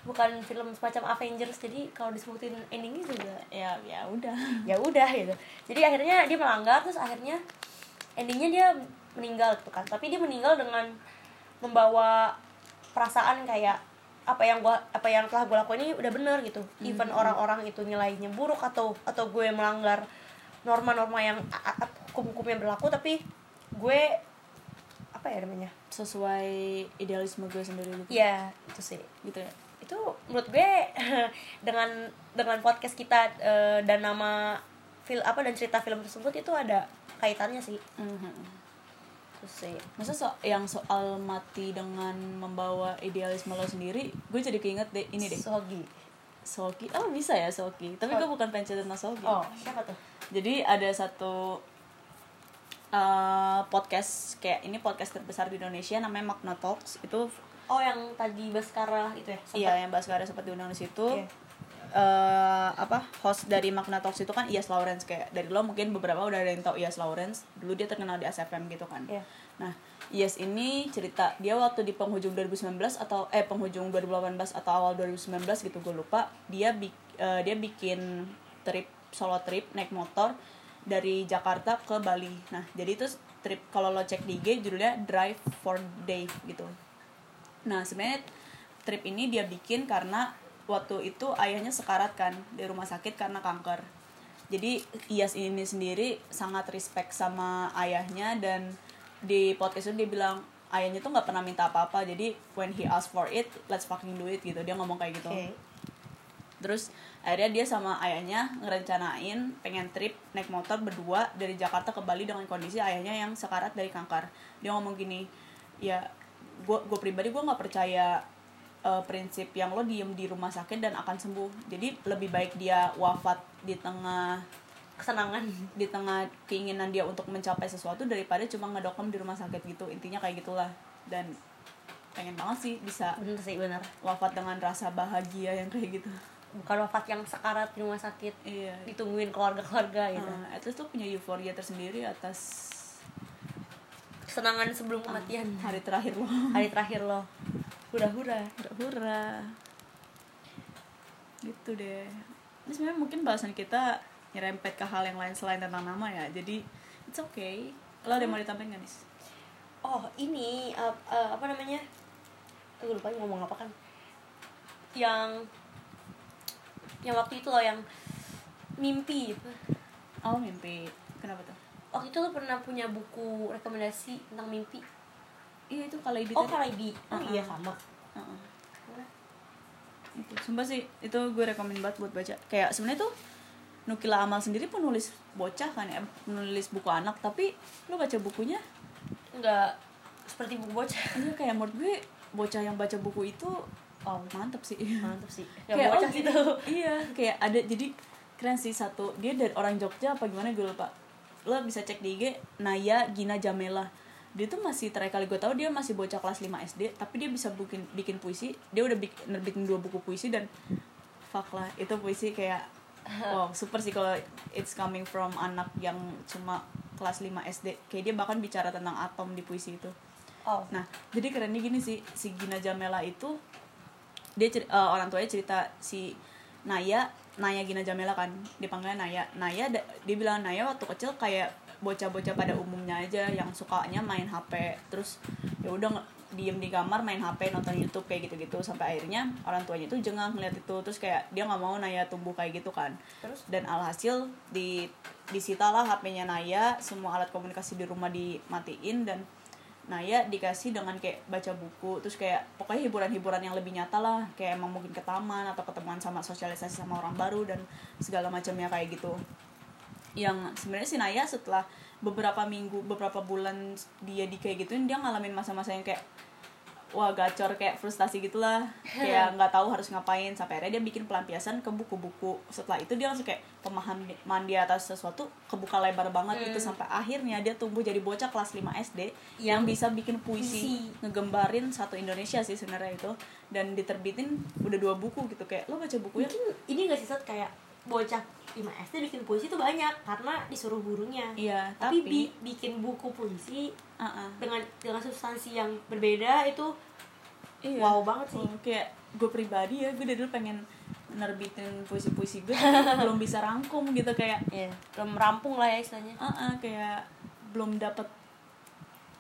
bukan film semacam Avengers jadi kalau disebutin endingnya juga ya ya udah. Ya udah gitu. Jadi akhirnya dia melanggar terus akhirnya endingnya dia meninggal gitu kan. Tapi dia meninggal dengan membawa perasaan kayak apa yang gua apa yang telah gue lakukan ini udah bener gitu. Even orang-orang itu nilainya buruk atau atau gue melanggar norma-norma yang hukum-hukum yang berlaku tapi gue apa ya namanya? Sesuai idealisme gue sendiri gitu. Ya itu sih. Gitu ya. Itu menurut gue dengan dengan podcast kita eh, dan nama film apa dan cerita film tersebut itu ada kaitannya sih. Mhm. terus sih. Masa so yang soal mati dengan membawa idealisme lo sendiri gue jadi keinget deh ini deh. Sogi. Soki oh bisa ya Soki tapi gue bukan tentang Soki oh siapa tuh? Jadi ada satu uh, podcast kayak ini podcast terbesar di Indonesia namanya Magna Talks. Itu oh yang tadi Baskara itu ya iya yang Baskara sempat diundang di situ Iya. eh, apa host dari Magna Talks itu kan Ias Lawrence. Kayak dari lo mungkin beberapa udah ada yang tahu Ias Lawrence. Dulu dia terkenal di SFM gitu kan. Iya. nah Ias ini cerita dia waktu di penghujung 2019 atau eh penghujung 2018 atau awal 2019 gitu gue lupa. Dia bik- eh, dia bikin trip solo trip naik motor dari Jakarta ke Bali. Nah jadi itu trip kalau lo cek di IG judulnya Drive for Day gitu. Nah sebenarnya trip ini dia bikin karena waktu itu ayahnya sekarat kan di rumah sakit karena kanker. Jadi Iyas ini sendiri sangat respect sama ayahnya dan di podcast itu dia bilang ayahnya tuh nggak pernah minta apa-apa. Jadi when he ask for it let's fucking do it gitu. Dia ngomong kayak gitu. Oke terus akhirnya dia sama ayahnya ngerencanain pengen trip naik motor berdua dari Jakarta ke Bali dengan kondisi ayahnya yang sekarat dari kanker. Dia ngomong gini ya gue gue pribadi gue nggak percaya eh, prinsip yang lo diem di rumah sakit dan akan sembuh. Jadi lebih baik dia wafat di tengah kesenangan di tengah keinginan dia untuk mencapai sesuatu daripada cuma ngedokem di rumah sakit gitu. Intinya kayak gitulah. Dan pengen banget sih bisa bener sih bener. wafat dengan rasa bahagia yang kayak gitu bukan wafat yang sekarat di rumah sakit. Iya. Ditungguin keluarga-keluarga gitu. Uh, at least tuh punya euforia tersendiri atas kesenangan sebelum kematian. hari terakhir lo hari terakhir lo hura-hura. Hura hura gitu deh. Ini sebenarnya mungkin bahasan kita nyerempet ke hal yang lain selain tentang nama ya. Jadi it's okay. Lo ada yang mau ditambahin gak nih oh ini uh, uh, apa namanya? Gue lupa ngomong apa kan. Yang yang waktu itu loh yang mimpi oh mimpi. Kenapa tuh? Waktu itu lo pernah punya buku rekomendasi tentang mimpi? Iya itu kalau oh Kalaidi oh Uh-uh. iya sama. Uh itu sumpah sih itu gue rekomend banget buat baca. Kayak sebenarnya tuh Nukila Amal sendiri penulis bocah kan ya penulis buku anak tapi lo baca bukunya? Nggak seperti buku bocah. Iya kayak menurut gue bocah yang baca buku itu oh mantep sih. Mantap sih. Nggak kayak bocah oh, tuh iya kayak ada jadi keren sih satu dia dari orang Jogja apa gimana gue lupa. Lo bisa cek di IG Naya Gina Jamela. Dia tuh masih terakhir kali gue tahu dia masih bocah kelas 5 SD tapi dia bisa bikin bikin puisi. Dia udah bikin nerbitin dua buku puisi dan fuck lah itu puisi kayak wow super sih kalau it's coming from anak yang cuma kelas 5 SD kayak dia bahkan bicara tentang atom di puisi itu. Oh. Nah, jadi kerennya gini sih, si Gina Jamela itu dia cer- eh, orang tuanya cerita si Naya, Naya Gina Jamela kan, dipanggilnya Naya. Naya dia bilang Naya waktu kecil kayak bocah-bocah pada umumnya aja yang sukanya main HP, terus ya udah diem di kamar main HP nonton YouTube kayak gitu-gitu. Sampai akhirnya orang tuanya itu jengah ngeliat itu. Terus kayak dia nggak mau Naya tumbuh kayak gitu kan. Terus? Dan alhasil di disita lah HP-nya Naya semua alat komunikasi di rumah dimatiin dan Naya dikasih dengan kayak baca buku terus kayak pokoknya hiburan-hiburan yang lebih nyata lah kayak emang mungkin ke taman atau ketemuan sama sosialisasi sama orang baru dan segala macamnya kayak gitu. Yang sebenarnya si Naya setelah beberapa minggu beberapa bulan dia di kayak gituin dia ngalamin masa-masa yang kayak wah gacor kayak frustasi gitulah. Kayak nggak tahu harus ngapain. Sampai akhirnya dia bikin pelampiasan ke buku-buku. Setelah itu dia langsung kayak pemahaman dia atas sesuatu kebuka lebar banget gitu. Sampai akhirnya dia tumbuh jadi bocah kelas 5 SD yang bisa bikin puisi, Puisi. ngegembarin satu Indonesia sih sebenarnya itu. Dan diterbitin udah dua buku gitu. Kayak lo baca bukunya? Mungkin ini nggak sih kayak bocah 5 SD bikin puisi itu banyak karena disuruh gurunya. Iya tapi, tapi, bi- bikin buku puisi uh-uh. dengan dengan substansi yang berbeda itu Iya. wow banget sih. Oh, kayak gue pribadi ya gue dari dulu pengen nerbitin puisi-puisi gue tapi belum bisa rangkum gitu kayak Iya, belum rampung lah ya istilahnya. Uh kayak belum dapat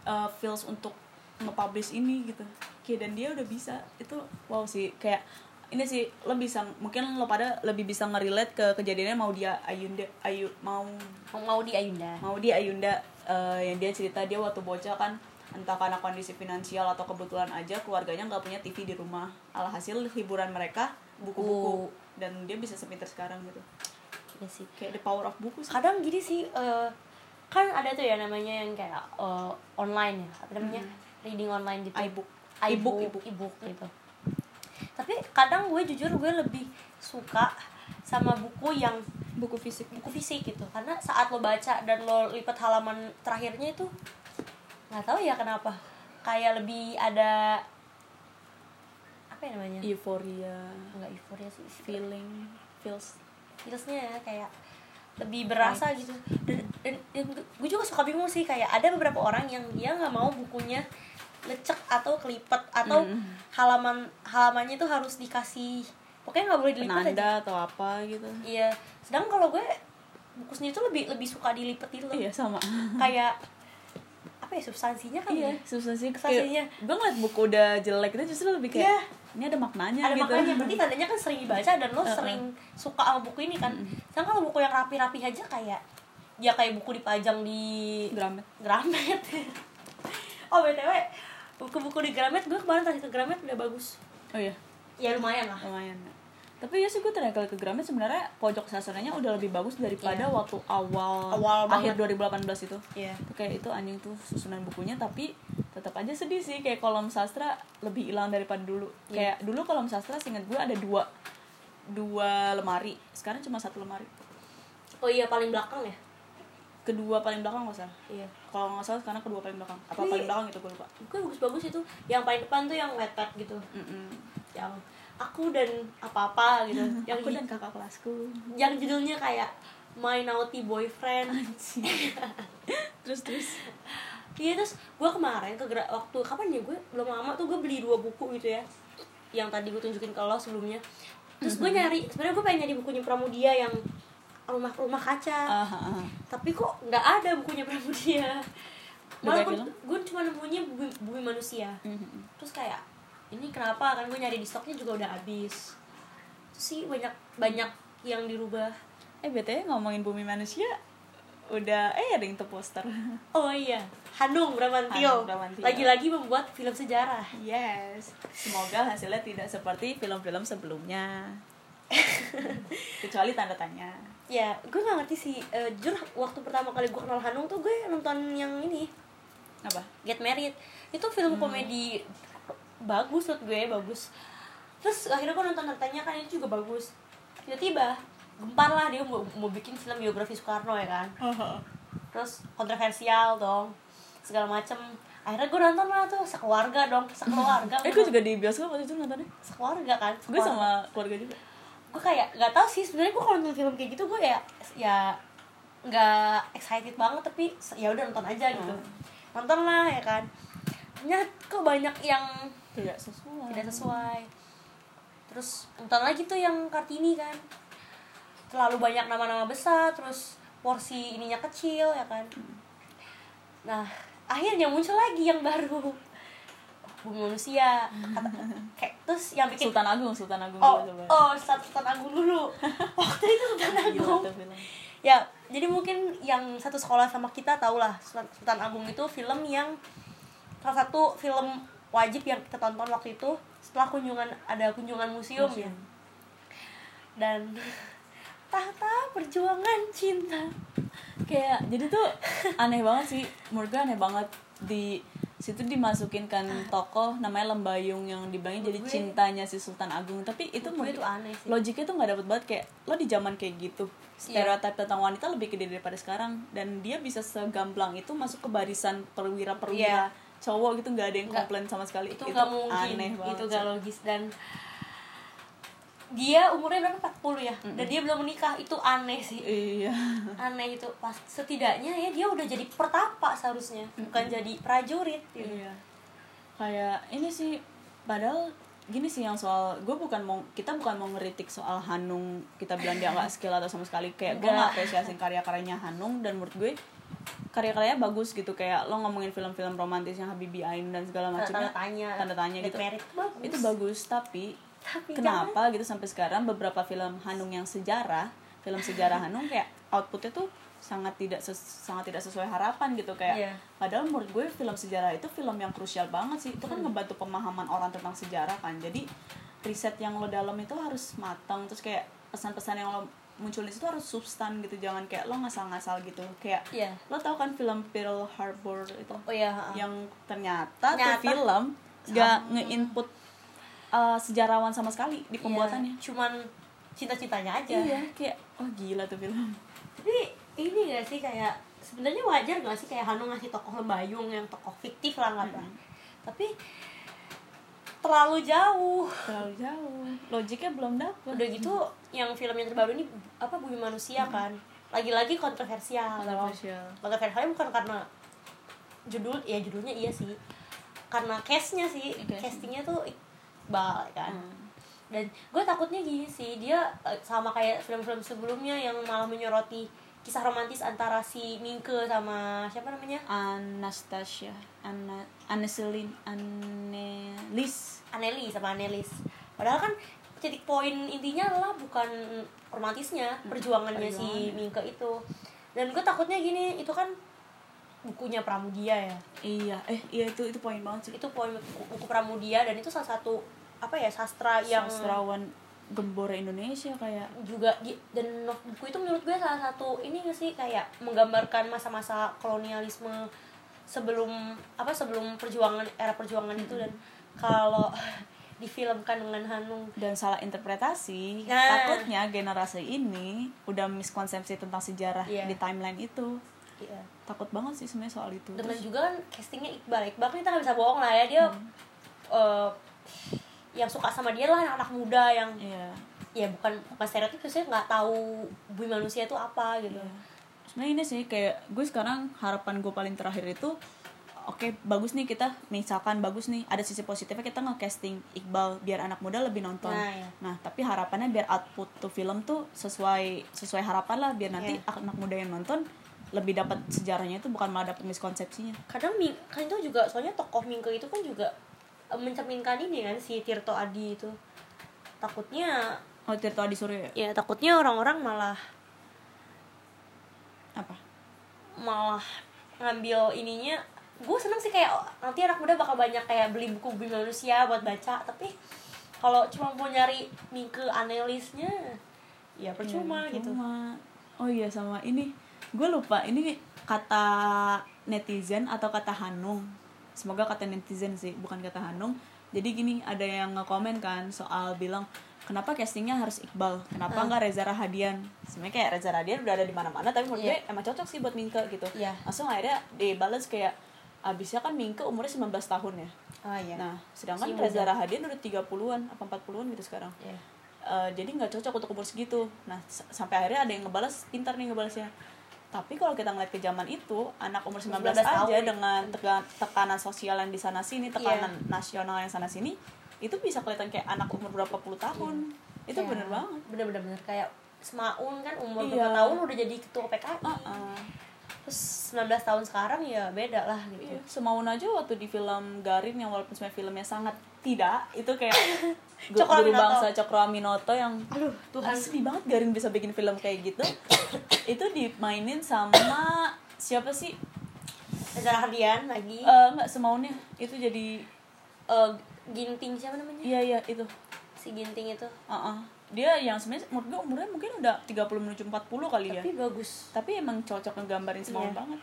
uh, feels untuk nge-publish ini gitu. Kayak dan dia udah bisa itu wow sih. Kayak ini sih lo bisa mungkin lo pada lebih bisa ngerelate ke kejadiannya mau dia Ayunda Ayu mau mau, mau di Ayunda. mau dia Ayunda uh, yang dia cerita dia waktu bocah kan entah karena kondisi finansial atau kebetulan aja keluarganya nggak punya TV di rumah. Alhasil hiburan mereka buku-buku. Dan dia bisa sepinter sekarang gitu. Iya sih. Kayak the power of buku sih. Kadang gini sih eh, kan ada tuh ya namanya yang kayak eh, online ya apa namanya? Reading online gitu. iBook. iBook Ebook, ebook gitu tapi kadang gue jujur gue lebih suka sama buku yang buku fisik. Buku fisik gitu. Karena saat lo baca dan lo lipat halaman terakhirnya itu nggak tahu ya kenapa. Kayak lebih ada apa ya namanya? Euforia. Nggak euforia sih. Feeling feels. Feelsnya ya, kayak lebih berasa gitu. Dan, dan, dan gue juga suka bingung sih kayak ada beberapa orang yang dia nggak mau bukunya lecek atau kelipet atau Mm. halaman halamannya tuh harus dikasih pokoknya nggak boleh dilipat aja. penanda atau apa gitu. Iya sedangkan kalau gue buku sendiri tuh lebih lebih suka dilipet gitu loh. Iya sama. Kayak apa ya substansinya kan iya ya? susah sih Substansinya. gue ngeliat buku udah jelek itu justru lebih kayak Iya. ini ada maknanya ada gitu. makanya berarti tandanya kan sering dibaca dan lo Uh-uh. sering suka sama buku ini kan? Sedangkan kalau buku yang rapi-rapi aja kayak ya kayak buku dipajang di Gramet. Gramet oh btw buku-buku di Gramet gue kemarin tadi ke Gramet udah bagus. Oh iya? Ya lumayan lah. Lumayan tapi ya sih gue terakhir kali ke Gramet sebenarnya pojok sasarannya udah lebih bagus daripada Iya. waktu awal, Awal akhir banget. 2018 itu. Iya. kayak itu anjing tuh susunan bukunya tapi tetap aja sedih sih kayak kolom sastra lebih hilang daripada dulu. Iya. kayak dulu kolom sastra seingat gue ada dua dua lemari. Sekarang cuma satu lemari. Oh iya paling belakang ya? Kedua paling belakang nggak salah. Iya kalau nggak salah karena kedua paling belakang. Apa Tapi- paling belakang itu gue lupa. Gue bagus-bagus itu. Yang paling depan tuh yang Wattpad gitu. Mm-mm. yang aku dan apa-apa gitu. Yang aku dan kakak kelasku. yang judulnya kayak My Naughty Boyfriend. Terus terus? Iya terus gue kemarin ke gerak waktu kapan ya? Gue belum lama tuh gue beli dua buku gitu ya. Yang tadi gue tunjukin ke lo sebelumnya. Terus gue nyari sebenarnya gue pengen nyari bukunya Pramudia yang rumah rumah kaca. Ah, ah. tapi kok nggak ada bukunya Pramudia malah gue, gue cuma nemunya bumi, bumi manusia. Mhm. terus kayak ini kenapa? Kan gue nyari di stoknya juga udah habis. Terus sih banyak banyak yang dirubah. Eh btw ngomongin bumi manusia udah eh ada yang tuh poster oh iya Hanung Bramantio. Hanung Bramantio. lagi-lagi membuat film sejarah. Yes. Semoga hasilnya tidak seperti film-film sebelumnya. Kecuali tanda tanya ya gue gak ngerti sih. Eh, jujur waktu pertama kali gue kenal Hanung tuh gue nonton yang ini. Apa? Get Married. Itu film komedi bagus menurut gue bagus. Terus akhirnya gue nonton tanya kan itu juga bagus. Tiba-tiba gempar lah dia mau, mau bikin film biografi Soekarno ya kan? Terus kontroversial dong segala macem. Akhirnya gue nonton lah tuh sekeluarga dong sekeluarga eh gue juga di bioskop waktu itu nontonnya. Sekeluarga kan gue sama keluarga juga gue kayak nggak tahu sih sebenarnya gue kalau nonton film kayak gitu gue ya ya nggak excited banget tapi ya udah nonton aja gitu. Nonton lah ya kan. Ternyata kok banyak yang tidak sesuai. Tidak sesuai. Terus nonton lagi tuh yang kartini kan. Terlalu banyak nama-nama besar terus porsi ininya kecil ya kan. Nah akhirnya muncul lagi yang baru bumi manusia. Kata, kayak terus yang bikin Sultan Agung Sultan Agung oh dulu oh Sultan Sultan Agung dulu. Waktu itu Sultan Gila Agung. ya jadi mungkin yang satu sekolah sama kita tau lah Sultan, Agung itu film yang salah satu film wajib yang kita tonton waktu itu setelah kunjungan ada kunjungan museum, ya. Museum. dan tahta perjuangan cinta. Kayak jadi tuh aneh banget sih. Menurut gue aneh banget di situ dimasukin kan tokoh namanya Lembayung yang dibilangin jadi Gue- cintanya si Sultan Agung. Tapi itu Menurut menurut itu aneh sih. logiknya tuh nggak dapet banget kayak lo di zaman kayak gitu stereotip tentang wanita lebih gede daripada sekarang dan dia bisa segamblang itu masuk ke barisan perwira-perwira Iya. cowok gitu nggak ada yang komplain sama sekali. Itu nggak mungkin. aneh banget itu gak logis. Dan dia umurnya berapa? 40 ya? Dan dia belum menikah. Itu aneh sih. Iya. Aneh itu. Pas setidaknya ya dia udah jadi pertapa seharusnya. Bukan jadi prajurit gitu. Iya. Kayak ini sih padahal gini sih yang soal gue bukan mau kita bukan mau ngeritik soal Hanung kita bilang dia nggak skill atau sama sekali. Kayak gue nggak. apresiasi karya-karyanya Hanung dan menurut gue karya-karyanya bagus gitu. Kayak lo ngomongin film-film romantis yang Habibie Ain dan segala tanda macamnya tanya. tanda tanya gitu. Bagus. Itu bagus tapi tapi kenapa gitu sampai sekarang beberapa film Hanung yang sejarah film sejarah Hanung kayak outputnya tuh sangat tidak ses- sangat tidak sesuai harapan gitu. Kayak Iya. padahal menurut gue film sejarah itu film yang krusial banget sih. Itu kan ngebantu pemahaman orang tentang sejarah kan. Jadi riset yang lo dalam itu harus matang. Terus kayak pesan-pesan yang lo munculin itu harus substan gitu. Jangan kayak lo ngasal-ngasal gitu. Kayak Iya. lo tau kan film Pearl Harbor itu? Oh ya ha. yang ternyata, Ternyata tuh film gak nge-input uh, sejarawan sama sekali di pembuatannya. Iya, cuman cinta-cintanya aja Iya, kayak oh gila tuh film. tapi ini gak sih kayak sebenarnya wajar gak sih kayak Hanung ngasih tokoh lembayung yang tokoh fiktif lah nggak apa tapi terlalu jauh Terlalu jauh. Logiknya belum dapet. udah gitu yang film yang terbaru ini apa bumi manusia kan lagi-lagi kontroversial. Kontroversial. kontroversialnya bukan karena judul ya judulnya iya sih karena case-nya sih Case-nya. castingnya tuh Iqbal kan Hmm. dan gue takutnya gini sih dia eh, sama kayak film-film sebelumnya yang malah menyoroti kisah romantis antara si Mingke sama siapa namanya Anastasia, Anna, Aneselin, Anelis. Anneli sama Anelis padahal kan titik poin intinya adalah bukan romantisnya perjuangannya si perjuangannya. Mingke itu dan gue takutnya gini itu kan bukunya Pramudia ya Iya, eh iya itu itu poin banget sih. itu poin buku, buku Pramudia dan itu salah satu apa ya sastra yang sastrawan gembora Indonesia kayak juga di- dan buku itu menurut gue salah satu ini gak sih kayak menggambarkan masa-masa kolonialisme sebelum apa sebelum perjuangan era perjuangan itu dan kalau difilmkan dengan Hanung dan salah interpretasi Nah. takutnya generasi ini udah miskonsepsi tentang sejarah Iya. di timeline itu Iya. takut banget sih sebenarnya soal itu dengan Terus- juga kan castingnya Iqbal Iqbal kan kita nggak bisa bohong lah ya dia eh, yang suka sama dia lah anak muda yang iya ya bukan bukan stereotip sih nggak tahu bumi manusia itu apa gitu Iya. sebenarnya ini sih kayak gue sekarang harapan gue paling terakhir itu oke bagus nih kita misalkan bagus nih ada sisi positifnya kita nge-casting Iqbal biar anak muda lebih nonton Nah, iya. nah tapi harapannya biar output tuh film tuh sesuai sesuai harapan lah biar nanti Iya. anak muda yang nonton lebih dapat sejarahnya itu bukan malah dapat miskonsepsinya. Kadang Ming, kan itu juga soalnya tokoh Mingke itu kan juga eh, mencerminkan ini kan si Tirto Adi itu. Takutnya oh Tirto Adi Suryo ya? Ya takutnya orang-orang malah apa? Malah ngambil ininya. Gue seneng sih kayak nanti anak muda bakal banyak kayak beli buku bumi manusia buat baca tapi kalau cuma mau nyari Mingke analisnya ya percuma Ya, gitu. cuma. oh iya sama ini gue lupa ini kata netizen atau kata Hanung semoga kata netizen sih bukan kata Hanung jadi gini ada yang ngekomen kan soal bilang kenapa castingnya harus Iqbal kenapa Ah. nggak Reza Rahadian sebenarnya kayak Reza Rahadian udah ada di mana-mana tapi menurut Iya. gue emang cocok sih buat Mingke gitu Iya. langsung akhirnya dibalas kayak abisnya kan Mingke umurnya 19 tahun ya ah ya nah sedangkan Si Reza muda. Rahadian udah 30-an apa 40-an gitu sekarang Iya. Eh, jadi nggak cocok untuk umur segitu nah sampai akhirnya ada yang ngebalas pintar nih ngebalasnya tapi kalau kita ngeliat ke zaman itu anak umur 19, 19 aja tahun. dengan teka- tekanan sosial yang di sana sini tekanan Iya. nasional yang sana sini itu bisa kelihatan kayak anak umur berapa puluh tahun itu Kayak- bener banget bener bener bener kayak Semaun kan umur Iya. berapa tahun udah jadi ketua PKI Uh-uh. Terus 19 tahun sekarang ya beda lah gitu. Iya, semaun aja waktu di film Garin yang walaupun sebenarnya filmnya sangat tidak itu kayak guru Aminoto. bangsa Cokro Aminoto yang aduh Tuhan. sedih banget Garin bisa bikin film kayak gitu. Itu dimainin sama siapa sih? Reza Rahadian lagi. Eh nggak semaunya itu jadi Eh, Ginting siapa namanya? Iya iya itu. Si Ginting itu. Uh-uh. Dia yang sebenarnya menurut gue umurnya mungkin udah 30 menuju 40 kali ya. Tapi bagus. Tapi emang cocok ngegambarin semaun Iya. banget.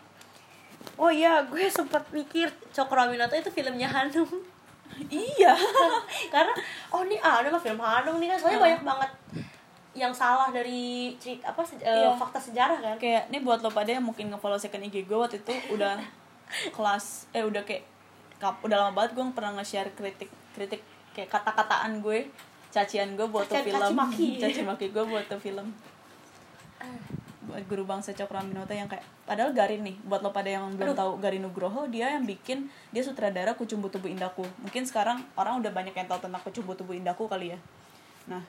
Oh iya gue sempat mikir Cokro Aminoto itu filmnya Hanung iya. Karena oh ini ah, ada mah film Hanung nih kan. Soalnya Heeh. banyak banget yang salah dari cerita apa se- eh, Iya. fakta sejarah kan. Kayak ini buat lo pada yang mungkin nge-follow second IG gue waktu itu udah kelas eh udah kayak kap, udah lama banget gue pernah nge-share kritik kritik kayak kata-kataan gue cacian gue buat tuh Cacian- film. Caci maki. caci maki gue buat tuh film buat guru bangsa Cokro Aminoto yang kayak padahal Garin nih buat lo pada yang belum Aduh. tahu Garin Nugroho dia yang bikin dia sutradara Kucumbu Tubuh Indaku. Mungkin sekarang orang udah banyak yang tahu tentang Kucumbu Tubuh Indaku kali ya. Nah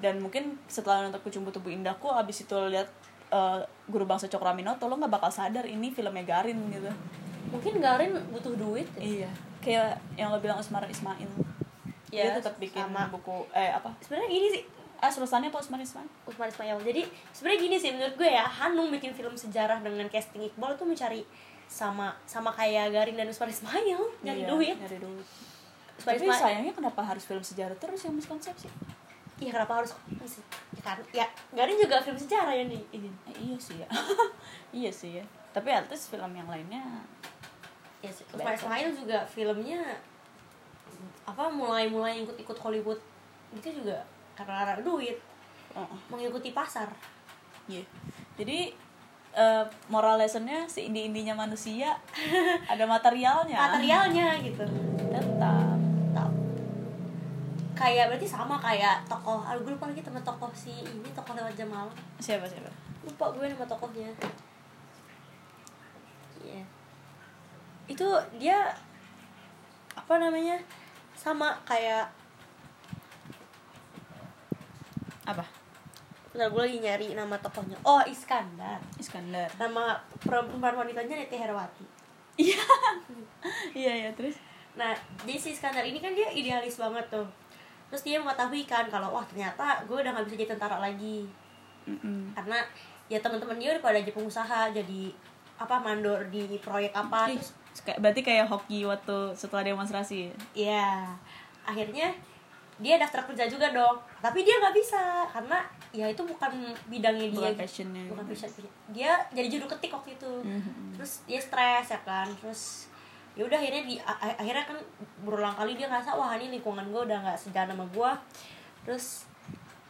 dan mungkin setelah nonton Kucumbu Tubuh Indaku abis itu lo lihat eh, guru bangsa Cokro Aminoto lo nggak bakal sadar ini filmnya Garin gitu. Mungkin Garin butuh duit ya. iya. Kayak yang lo bilang Usmar Ismail Ya, dia tetap bikin sama. buku eh apa? Sebenarnya gini sih. Eh Sultannya apa Usmar Ismail Usman Ismail jadi sebenarnya gini sih menurut gue ya Hanung bikin film sejarah dengan casting Iqbal itu mencari sama sama kayak Garin dan Usman Ismail nyari Iya, duit. nyari duit. Usman tapi Ismail sayangnya kenapa harus film sejarah terus yang miskonsepsi? Ya kenapa harus ya kan? Ya Garin juga film sejarah yang di ini Eh, iya sih ya. Iya sih ya. Tapi least film yang lainnya ya Usman Ismail juga filmnya apa mulai-mulai ikut-ikut Hollywood itu juga karena karena duit. Oh, mengikuti pasar. Iya. Jadi eh, moral lessonnya si indi indinya manusia ada materialnya. Materialnya gitu. Tetap. Tau. kayak berarti sama kayak tokoh aduh gue lupa lagi teman tokoh si ini tokoh lewat jam malam. Siapa siapa? Lupa gue nama tokohnya. Iya. itu dia apa namanya sama kayak apa? Bentar gue lagi nyari nama tokohnya. Oh Iskandar. Iskandar. Nama perempuan wanitanya Neti Herawati iya. Iya iya terus? Nah jadi si Iskandar ini kan dia idealis banget tuh. Terus dia mengetahui kan kalau wah ternyata gue udah gak bisa jadi tentara lagi. Mm-mm. karena ya teman-teman dia udah pada jadi pengusaha jadi apa mandor di proyek apa Ih, terus berarti kayak hoki waktu setelah demonstrasi? Ya akhirnya dia daftar kerja juga dong. Tapi dia nggak bisa karena ya itu bukan bidangnya dia bukan gitu. passionnya. Bukan passion. Dia jadi juru ketik waktu itu. Mhm. terus dia stres ya kan? Terus ya udah akhirnya di akhirnya kan berulang kali dia ngerasa wah ini lingkungan gue udah nggak sejalan sama gue terus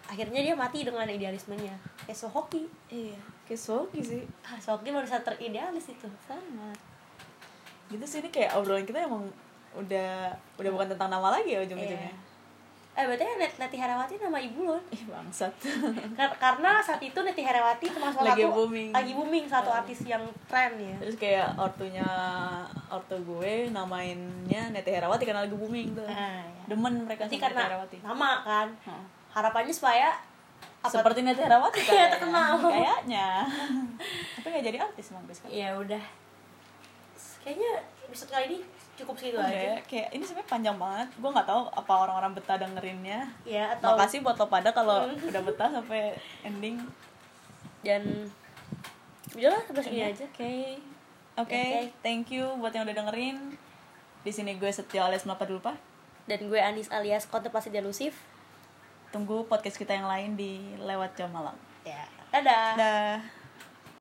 akhirnya dia mati dengan idealismenya. Kayak so hoki. Iya kayak Sogi sih. Ah, Sogi barusan teridealis itu. Sangat gitu sih ini kayak obrolan kita emang udah udah bukan tentang nama lagi ya ujung-ujungnya. Iya. eh berarti Net Neti Herawati nama ibu lo ih bangsat. Kar- karena saat itu Neti Herawati termasuk Lagi satu booming. lagi booming satu artis yang tren ya. Terus kayak ortunya ortu gue namainnya Nete Herawati karena lagi booming tuh. Ah, ya. demen mereka sama Nete karena Herawati nama kan? Heeh. harapannya supaya apa seperti Nete Herawati Iya, kan terkenal. kayaknya. Tapi nggak jadi artis emang kan ya udah kayaknya episode kali ini cukup segitu Udah aja. ya, kayak ini sebenarnya panjang banget. Gue nggak tahu apa orang-orang betah dengerinnya. Ya atau makasih buat lo pada kalau udah betah sampai ending. Dan udahlah sampai segini aja. oke. Oke Oke. thank you buat yang udah dengerin. Di sini gue Setio alias Melapa Dulpa dan gue Anis alias kontemplasi delusif. Tunggu podcast kita yang lain di lewat jam malam. Ya dadah. Dah